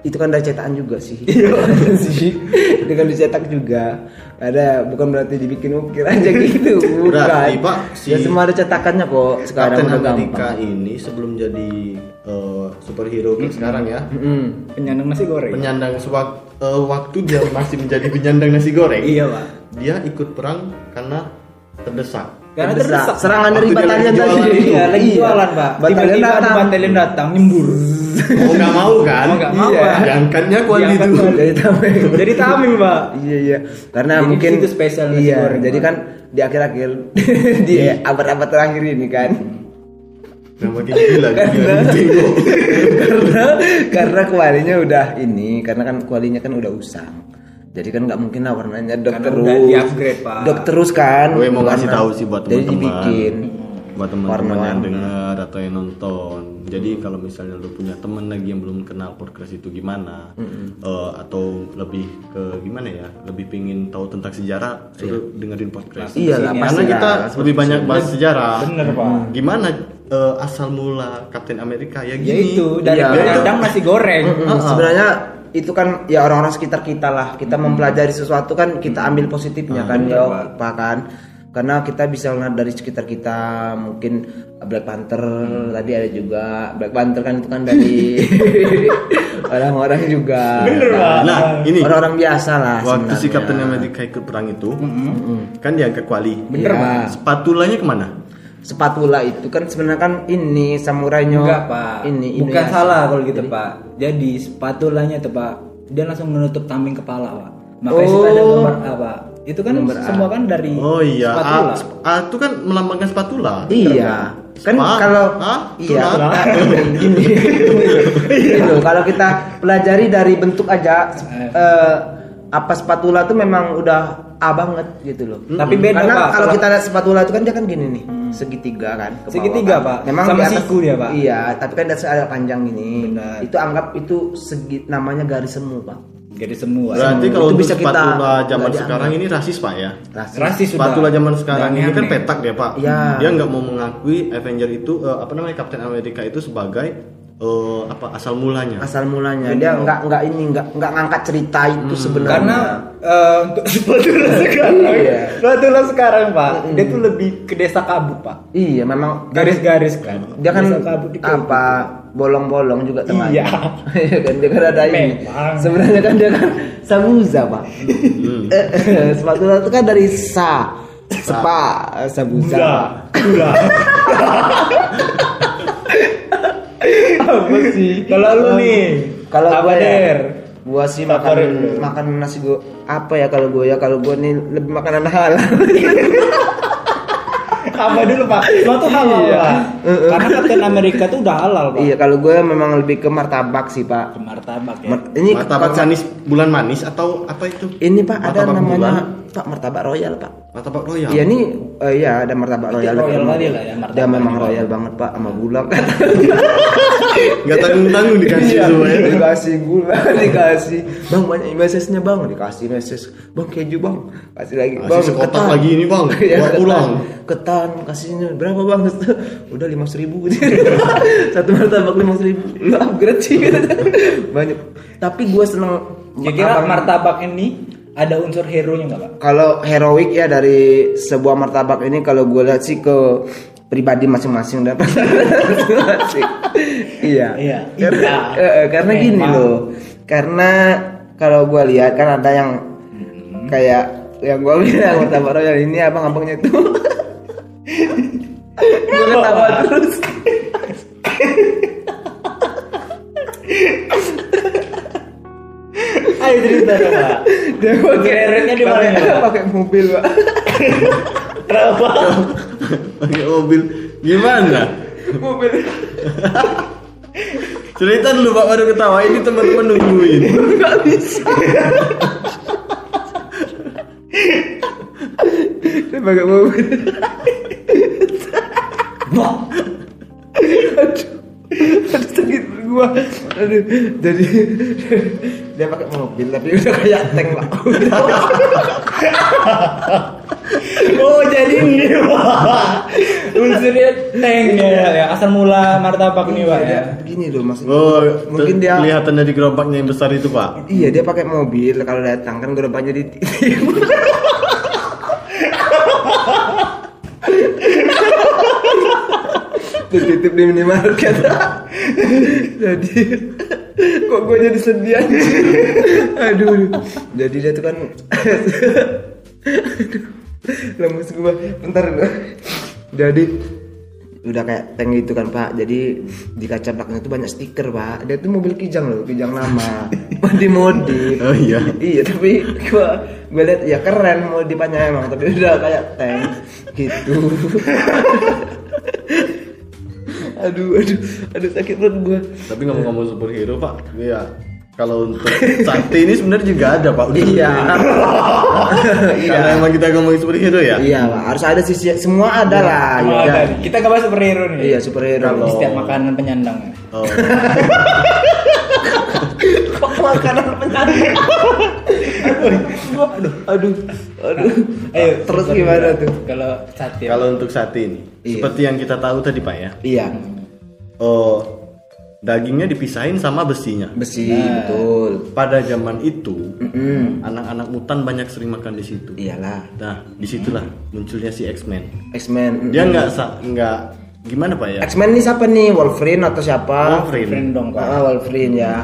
Speaker 1: itu kan dari cetakan juga sih.
Speaker 2: Iya.
Speaker 1: sih. Dia kan dicetak juga. Ada bukan berarti dibikin ukir aja gitu. Bukan.
Speaker 4: Berarti, Pak, si-
Speaker 1: ya semua ada cetakannya kok sekarang
Speaker 4: Kapten
Speaker 1: udah
Speaker 4: Amerika
Speaker 1: gampang.
Speaker 4: ini sebelum jadi eh, superhero kayak sekarang ya,
Speaker 1: Mm-mm.
Speaker 2: Penyandang nasi goreng.
Speaker 4: penyandang sewak- eh, waktu dia masih menjadi penyandang nasi goreng.
Speaker 2: Iya pak.
Speaker 4: Dia ikut perang karena terdesak.
Speaker 2: Karena
Speaker 1: Terdesak. Serangan dari batalion
Speaker 4: lagi
Speaker 1: tadi.
Speaker 2: Iya, lagi
Speaker 1: Iya.
Speaker 2: jualan pak.
Speaker 1: Batalion datang.
Speaker 2: batalion datang nyembur.
Speaker 4: Mau nggak mau kan?
Speaker 2: Mau nggak mau,
Speaker 4: Iya.
Speaker 2: Pak.
Speaker 4: Diangkatnya
Speaker 2: Diangkat
Speaker 4: itu.
Speaker 1: Dari tameng.
Speaker 2: Jadi tameng pak.
Speaker 1: Iya iya. Karena
Speaker 2: Jadi
Speaker 1: mungkin
Speaker 2: itu spesial nasi
Speaker 1: Iya,
Speaker 2: goreng,
Speaker 1: jadi kan di akhir-akhir di abad-abad terakhir ini kan.
Speaker 4: Nah, gila gila gitu.
Speaker 1: karena karena kualinya udah ini karena kan kualinya kan udah usang jadi kan nggak mungkin lah warnanya dok terus
Speaker 2: udah di-upgrade, Pak.
Speaker 1: dok terus kan
Speaker 4: Gue mau ngasih
Speaker 1: Warna-
Speaker 4: tahu sih buat
Speaker 1: jadi
Speaker 4: teman-teman.
Speaker 1: dibikin
Speaker 4: buat teman-teman yang dengar atau yang nonton. Jadi kalau misalnya lu punya temen lagi yang belum kenal podcast itu gimana, eh, atau lebih ke gimana ya, lebih pingin tahu tentang sejarah, suruh dengerin podcast.
Speaker 1: iya lah
Speaker 4: Karena kita lebih banyak bahas sejarah.
Speaker 2: Bener pak.
Speaker 4: Gimana eh, asal mula Kapten Amerika ya
Speaker 2: Ya
Speaker 4: gini.
Speaker 2: itu dari
Speaker 1: Iya.
Speaker 2: penyandang nasi goreng.
Speaker 1: Mm, sebenarnya itu kan ya orang-orang sekitar kita lah. Kita mempelajari sesuatu kan kita ambil positifnya kan ya Pak. Kan. Karena kita bisa lihat dari sekitar kita mungkin Black Panther tadi ada juga. Black Panther kan itu kan dari orang-orang juga.
Speaker 4: Nah, ini.
Speaker 1: Orang-orang biasa lah
Speaker 4: waktu si
Speaker 1: sebenarnya.
Speaker 4: Captain America ikut perang itu, kan dia angkat kuali.
Speaker 1: Bener, Pak.
Speaker 4: Spatulanya ke mana?
Speaker 1: Spatula itu kan sebenarnya kan ini samurainya
Speaker 2: Enggak pak,
Speaker 1: ini
Speaker 2: bukan
Speaker 1: Inuyasha.
Speaker 2: salah kalau gitu pak. Jadi spatulanya tuh pak, dia langsung menutup tamping kepala pak. Makanya suka ada
Speaker 1: Oh.
Speaker 2: gambar A pak. Itu kan semua kan dari
Speaker 4: Oh iya,
Speaker 2: spatula.
Speaker 4: A, A itu kan melambangkan spatula.
Speaker 1: Iya. Kan
Speaker 4: Spa?
Speaker 1: kalau
Speaker 4: Hah?
Speaker 1: iya
Speaker 4: Tuna?
Speaker 1: gini. Gitu, kalau kita pelajari dari bentuk aja eh, apa spatula itu memang udah A banget gitu loh.
Speaker 2: Tapi beda
Speaker 1: Karena
Speaker 2: pak.
Speaker 1: kalau
Speaker 2: Kalau-
Speaker 1: kita lihat spatula itu kan dia kan gini nih, segitiga kan. ke bawah
Speaker 2: Segitiga,
Speaker 1: kan.
Speaker 2: Pak.
Speaker 1: Memang
Speaker 2: Sama
Speaker 1: di atas-
Speaker 2: siku dia, Pak.
Speaker 1: Iya, tapi kan di atas ada panjang gini.
Speaker 2: Benar.
Speaker 1: Itu anggap itu segi namanya garis semu, Pak.
Speaker 2: Jadi semua.
Speaker 4: Berarti
Speaker 1: Itu
Speaker 4: kalau untuk
Speaker 1: bisa kita
Speaker 4: spatula zaman
Speaker 1: pelajari.
Speaker 4: sekarang ini rasis pak ya?
Speaker 1: Rasis.
Speaker 2: Rasis sudah.
Speaker 4: Spatula zaman sekarang
Speaker 2: Udah
Speaker 4: ini kan petak dia pak.
Speaker 1: Iya.
Speaker 4: Dia nggak mau mengakui Avenger itu eh, apa namanya Captain America itu sebagai eh, apa asal mulanya.
Speaker 1: Asal mulanya dia nggak nggak ini nggak nggak ngangkat cerita itu sebenarnya.
Speaker 2: Karena eh, untuk spatula sekarang,
Speaker 1: Iya.
Speaker 2: spatula sekarang pak, dia tuh lebih ke desa kabut pak.
Speaker 1: Iya, memang
Speaker 2: Garis-garis kan.
Speaker 1: dia kan
Speaker 2: Desa kabut di kabut.
Speaker 1: apa bolong-bolong juga tengah
Speaker 2: Iya.
Speaker 1: kan dia kan ada ini sebenarnya kan dia kan sabuza pak spatula itu kan dari sa sepa sabuza
Speaker 2: Gula. Apa sih? Kalau lu nih,
Speaker 1: kalau
Speaker 2: apa
Speaker 1: gua sih makan makan nasi gua apa ya kalau gua ya kalau gua nih lebih makanan halal
Speaker 2: Apa dulu pak? Suatu halal
Speaker 1: Iya.
Speaker 2: pak. Karena Captain Amerika tuh udah halal pak.
Speaker 1: iya kalau gua memang lebih ke martabak sih pak
Speaker 2: Ke martabak ya.
Speaker 1: Mar- ini
Speaker 4: Martabak manis bulan manis atau apa itu?
Speaker 1: ini pak ada
Speaker 4: Martabak
Speaker 1: namanya
Speaker 4: bulan?
Speaker 1: pak martabak royal pak
Speaker 4: Martabak royal.
Speaker 1: Iya ini eh, iya ada martabak royal.
Speaker 2: royal kali lah ya, martabak
Speaker 1: Dia memang royal banget pak sama gula kan.
Speaker 4: Nggak tanggung tanggung dikasih
Speaker 1: Iya,
Speaker 4: semua ya.
Speaker 1: dikasih gula, dikasih. Bang banyak mesesnya bang, dikasih meses. Bang keju bang, kasih lagi.
Speaker 4: Kasih
Speaker 1: bang
Speaker 4: sekotak lagi ini, Bang. Bawa
Speaker 1: ketan.
Speaker 4: pulang.
Speaker 1: Ketan kasihnya berapa bang? Udah lima ribu. Satu martabak lima ribu. Lu upgrade sih. banyak. Tapi gue seneng.
Speaker 2: Kira-kira
Speaker 1: abang-
Speaker 2: martabak ini ada unsur hero nya nggak pak?
Speaker 1: kalau heroik ya dari sebuah martabak ini kalau gue lihat sih ke pribadi masing-masing dan masing-masing. iya.
Speaker 2: Iya.
Speaker 1: Karena,
Speaker 2: Iya.
Speaker 1: eh, eh, karena gini
Speaker 2: Memang.
Speaker 1: loh. Karena kalau gue lihat kan ada yang kayak yang gue bilang martabak royal ini abang-abangnya itu gue ketawa terus.
Speaker 2: Ayo cerita dong pak.
Speaker 1: Dia pakai
Speaker 2: Geretnya di mana,
Speaker 1: pakai-
Speaker 2: Pak?
Speaker 1: pakai mobil pak.
Speaker 2: Kenapa?
Speaker 4: Pakai mobil gimana?
Speaker 1: mobil
Speaker 4: Cerita dulu Pak baru ketawa ini teman-teman nungguin.
Speaker 1: nggak bisa. Dia pakai mobil. aduh, aduh sakit gua. Aduh, jadi dia pakai mobil tapi udah kayak tank pak.
Speaker 2: Oh jadi ini pak. Unsurnya tank ya, ya. Asal mula martabak nih pak ya.
Speaker 1: Gini loh maksudnya.
Speaker 4: Oh,
Speaker 1: mungkin dia
Speaker 4: kelihatan dari gerobaknya yang besar itu Pak.
Speaker 1: Iya dia pakai mobil kalau datang kan gerobaknya di Dititip di minimarket Jadi Kok gue jadi sedih aja Aduh aduh. Jadi dia tuh kan Aduh Lemes gue Bentar gue Jadi udah kayak tank gitu kan pak. Jadi di kaca belakangnya itu banyak stiker pak. Dia tuh mobil kijang loh kijang lama. Modi modif
Speaker 4: Oh iya.
Speaker 1: iya tapi gua gua lihat ya keren modifannya emang. Tapi udah kayak tank gitu. Aduh aduh aduh sakit perut gua.
Speaker 4: Tapi ngomong-ngomong superhero Pak, ya kalau untuk sakti ini sebenarnya juga ada Pak. Udah
Speaker 1: iya
Speaker 4: Karena emang kita ngomongin superhero ya.
Speaker 1: iya pak harus ada sisi semua ada lah
Speaker 2: Oh,
Speaker 1: ya
Speaker 2: ada. Kita nggak bahas superhero nih.
Speaker 1: iya superhero
Speaker 2: Di setiap makanan penyandang. ya.
Speaker 4: Oh,
Speaker 1: kok makanan penyandang aduh aduh aduh
Speaker 2: Ayo
Speaker 1: terus gimana tuh
Speaker 2: Kalau Satya.
Speaker 4: kalau untuk saat ini,
Speaker 1: Iya.
Speaker 4: seperti yang kita tahu tadi Pak ya.
Speaker 1: iya
Speaker 4: Oh, dagingnya dipisahin sama besinya.
Speaker 1: Besi, betul.
Speaker 4: Pada zaman itu,
Speaker 1: Mm-mm.
Speaker 4: anak-anak mutan banyak sering makan di situ.
Speaker 1: Iyalah.
Speaker 4: Nah, di situlah munculnya si X-Men.
Speaker 1: X-Men.
Speaker 4: Dia nggak sa- nggak gimana pak ya?
Speaker 1: X-Men ini siapa nih? Wolverine atau siapa?
Speaker 4: Wolverine.
Speaker 2: Friend dong pak.
Speaker 1: Ah, Wolverine ya.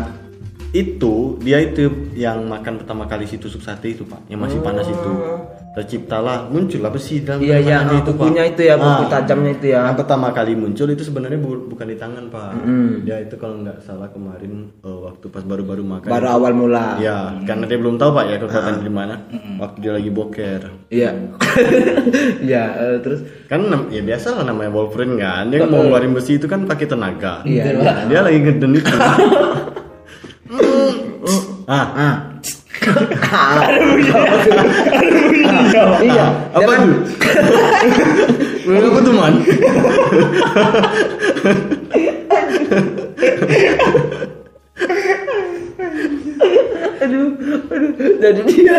Speaker 4: Itu dia itu yang makan pertama kali si tusuk sate itu pak, yang masih panas itu. Terciptalah muncullah besi dalam
Speaker 1: Iya ya,
Speaker 4: tangannya
Speaker 1: itu kukunya itu ya, kuku
Speaker 4: Ah.
Speaker 1: tajamnya itu ya.
Speaker 4: Yang pertama kali muncul itu sebenarnya bu- bukan di tangan pak. Dia itu kalau nggak salah kemarin eh, waktu pas baru-baru makan.
Speaker 1: Baru awal mula.
Speaker 4: Ya, karena dia belum tahu pak ya kekuatan di mana. Waktu dia lagi boker.
Speaker 1: Iya. Iya, eh, terus
Speaker 4: Kan ya biasa lah namanya Wolverine kan. Dia mau ngeluarin besi itu kan pakai tenaga.
Speaker 1: Iya.
Speaker 4: Dia lagi ngeden itu. ah,
Speaker 1: ah. Iya.
Speaker 4: apa tuh? Apa tuh man?
Speaker 1: aduh, aduh. Jadi dia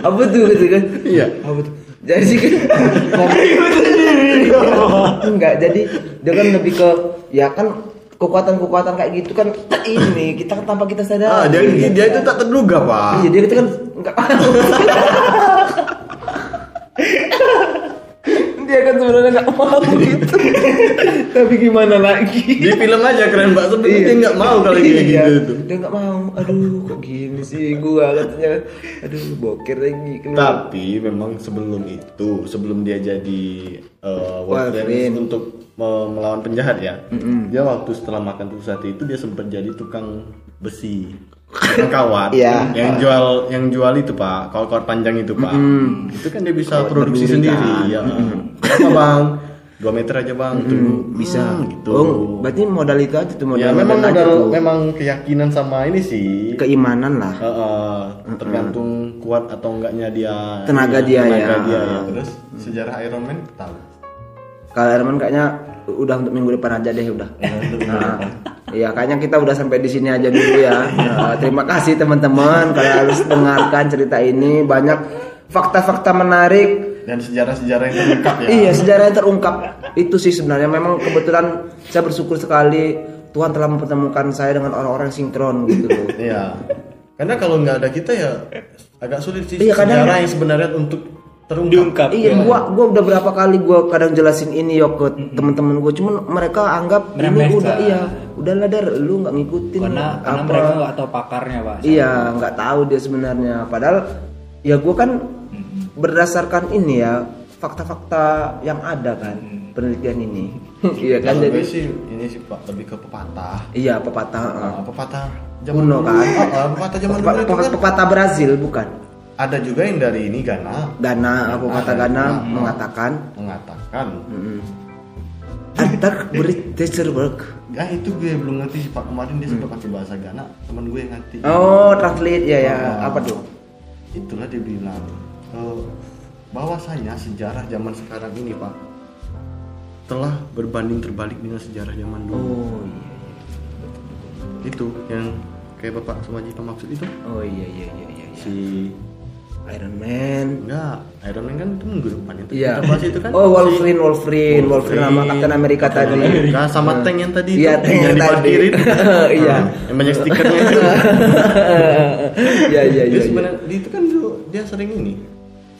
Speaker 1: apa tuh gitu kan?
Speaker 4: Iya.
Speaker 1: Apa tuh? Jadi kan enggak jadi dia kan lebih ke ya kan kekuatan-kekuatan kayak gitu kan ini kita kan tanpa kita sadar.
Speaker 4: Ah, dia dia itu tak terduga pak.
Speaker 1: Iya dia itu kan enggak dia kan sebenarnya nggak mau gitu tapi gimana lagi
Speaker 4: Di film aja keren pak. Sebenarnya dia nggak mau kalau kayak
Speaker 1: Iya,
Speaker 4: gitu itu.
Speaker 1: dia nggak mau aduh kok gini sih gua katanya aduh boker lagi
Speaker 4: Tapi memang sebelum itu, sebelum dia jadi uh,
Speaker 1: Wolverine.
Speaker 4: Untuk melawan penjahat ya, dia waktu setelah makan tusuk sate itu dia sempat jadi tukang besi, tukang kawat,
Speaker 1: Iya.
Speaker 4: yang jual yang jual itu pak, kawat-kawat panjang itu pak, itu kan dia bisa
Speaker 1: Kawat
Speaker 4: produksi
Speaker 1: berduri,
Speaker 4: sendiri,
Speaker 1: kan.
Speaker 4: ya. Berapa bang? Dua meter aja bang, tuh
Speaker 1: bisa
Speaker 4: Hmm, gitu.
Speaker 1: oh berarti modal itu aja tuh modal
Speaker 4: ya memang modal,
Speaker 1: tuh.
Speaker 4: memang keyakinan sama ini sih.
Speaker 1: keimanan lah
Speaker 4: Heeh, tergantung kuat atau enggaknya dia
Speaker 1: Tenaga dia
Speaker 4: tenaga
Speaker 1: ya.
Speaker 4: dia ya. terus sejarah Iron Man tahu
Speaker 1: kalau Herman kayaknya udah untuk minggu depan aja deh udah nah, Iya, kayaknya kita udah sampai di sini aja dulu ya. Nah, terima kasih teman-teman kalau harus dengarkan cerita ini banyak fakta-fakta menarik
Speaker 4: dan sejarah-sejarah yang terlengkap ya
Speaker 1: Iya sejarah yang terungkap itu sih sebenarnya memang kebetulan saya bersyukur sekali Tuhan telah mempertemukan saya dengan orang-orang sinkron gitu loh.
Speaker 4: Iya. karena kalau nggak ada kita ya agak sulit sih
Speaker 1: Iya, kadang-
Speaker 4: sejarah yang sebenarnya untuk terungkap
Speaker 2: Diungkap.
Speaker 1: Iya, gua gua udah berapa kali gua kadang jelasin ini yo ke teman-teman gua, cuman mereka anggap ini
Speaker 2: Meremehkan.
Speaker 1: udah iya, udahlah dar, lu nggak ngikutin
Speaker 2: Karena karena
Speaker 1: apa.
Speaker 2: mereka nggak tahu pakarnya pak.
Speaker 1: Iya, nggak tahu dia sebenarnya. Padahal ya gua kan berdasarkan ini ya fakta-fakta yang ada kan penelitian ini. Iya kan jadi
Speaker 4: sih ini sih pak lebih ke pepatah
Speaker 1: iya pepatah. heeh.
Speaker 4: Nah, pepatah
Speaker 1: Kuno
Speaker 4: dulu.
Speaker 1: kan?
Speaker 4: Ah, ah, pepatah zaman dulu kan
Speaker 1: pepatah Brazil bukan?
Speaker 4: Ada juga yang dari ini Ghana
Speaker 1: Gana, aku kata
Speaker 4: Ada.
Speaker 1: Gana
Speaker 4: Ah,
Speaker 1: mengatakan
Speaker 4: mengatakan
Speaker 1: mm, Antar British work.
Speaker 4: ya itu gue belum ngerti sih pak kemarin dia sempat pakai bahasa Ghana teman gue yang ngerti
Speaker 1: Oh, translate ya ya.
Speaker 4: Ah.
Speaker 1: Apa tuh?
Speaker 4: itulah dia bilang eh, bahwasanya sejarah zaman sekarang ini pak telah berbanding terbalik dengan sejarah zaman dulu
Speaker 1: Oh iya.
Speaker 4: itu yang kayak bapak Sumaji maksud itu
Speaker 1: Oh iya iya iya iya. iya.
Speaker 4: si
Speaker 1: Iron Man.
Speaker 4: enggak Iron Man kan itu minggu depan itu
Speaker 1: Iya.
Speaker 4: kita bahas itu kan
Speaker 1: Oh Wolverine, Wolverine, Wolverine sama Captain America tadi.
Speaker 4: Amerika sama tank yang tadi
Speaker 1: Iya, tank yang tadi.
Speaker 4: diparkirin.
Speaker 1: Iya.
Speaker 4: Ah, yang banyak stikernya itu
Speaker 1: Iya iya iya. iya.
Speaker 4: sebenarnya dia itu kan dulu dia sering ini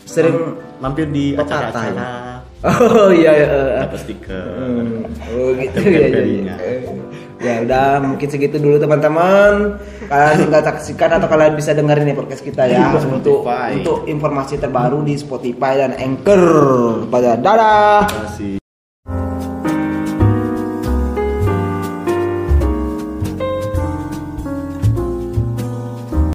Speaker 1: Sering
Speaker 4: mampir di
Speaker 1: Pepatah,
Speaker 4: acara-acara
Speaker 1: Oh iya iya.
Speaker 4: dapat stiker
Speaker 1: Hmm, Oh gitu ya, ya,
Speaker 4: tempel-tempelnya.
Speaker 1: Ya. Udah mungkin segitu dulu teman-teman. Kalian tinggal saksikan atau kalian bisa dengerin nih podcast kita ya untuk untuk informasi terbaru di Spotify dan Anchor. Pada dadah.
Speaker 4: Terima kasih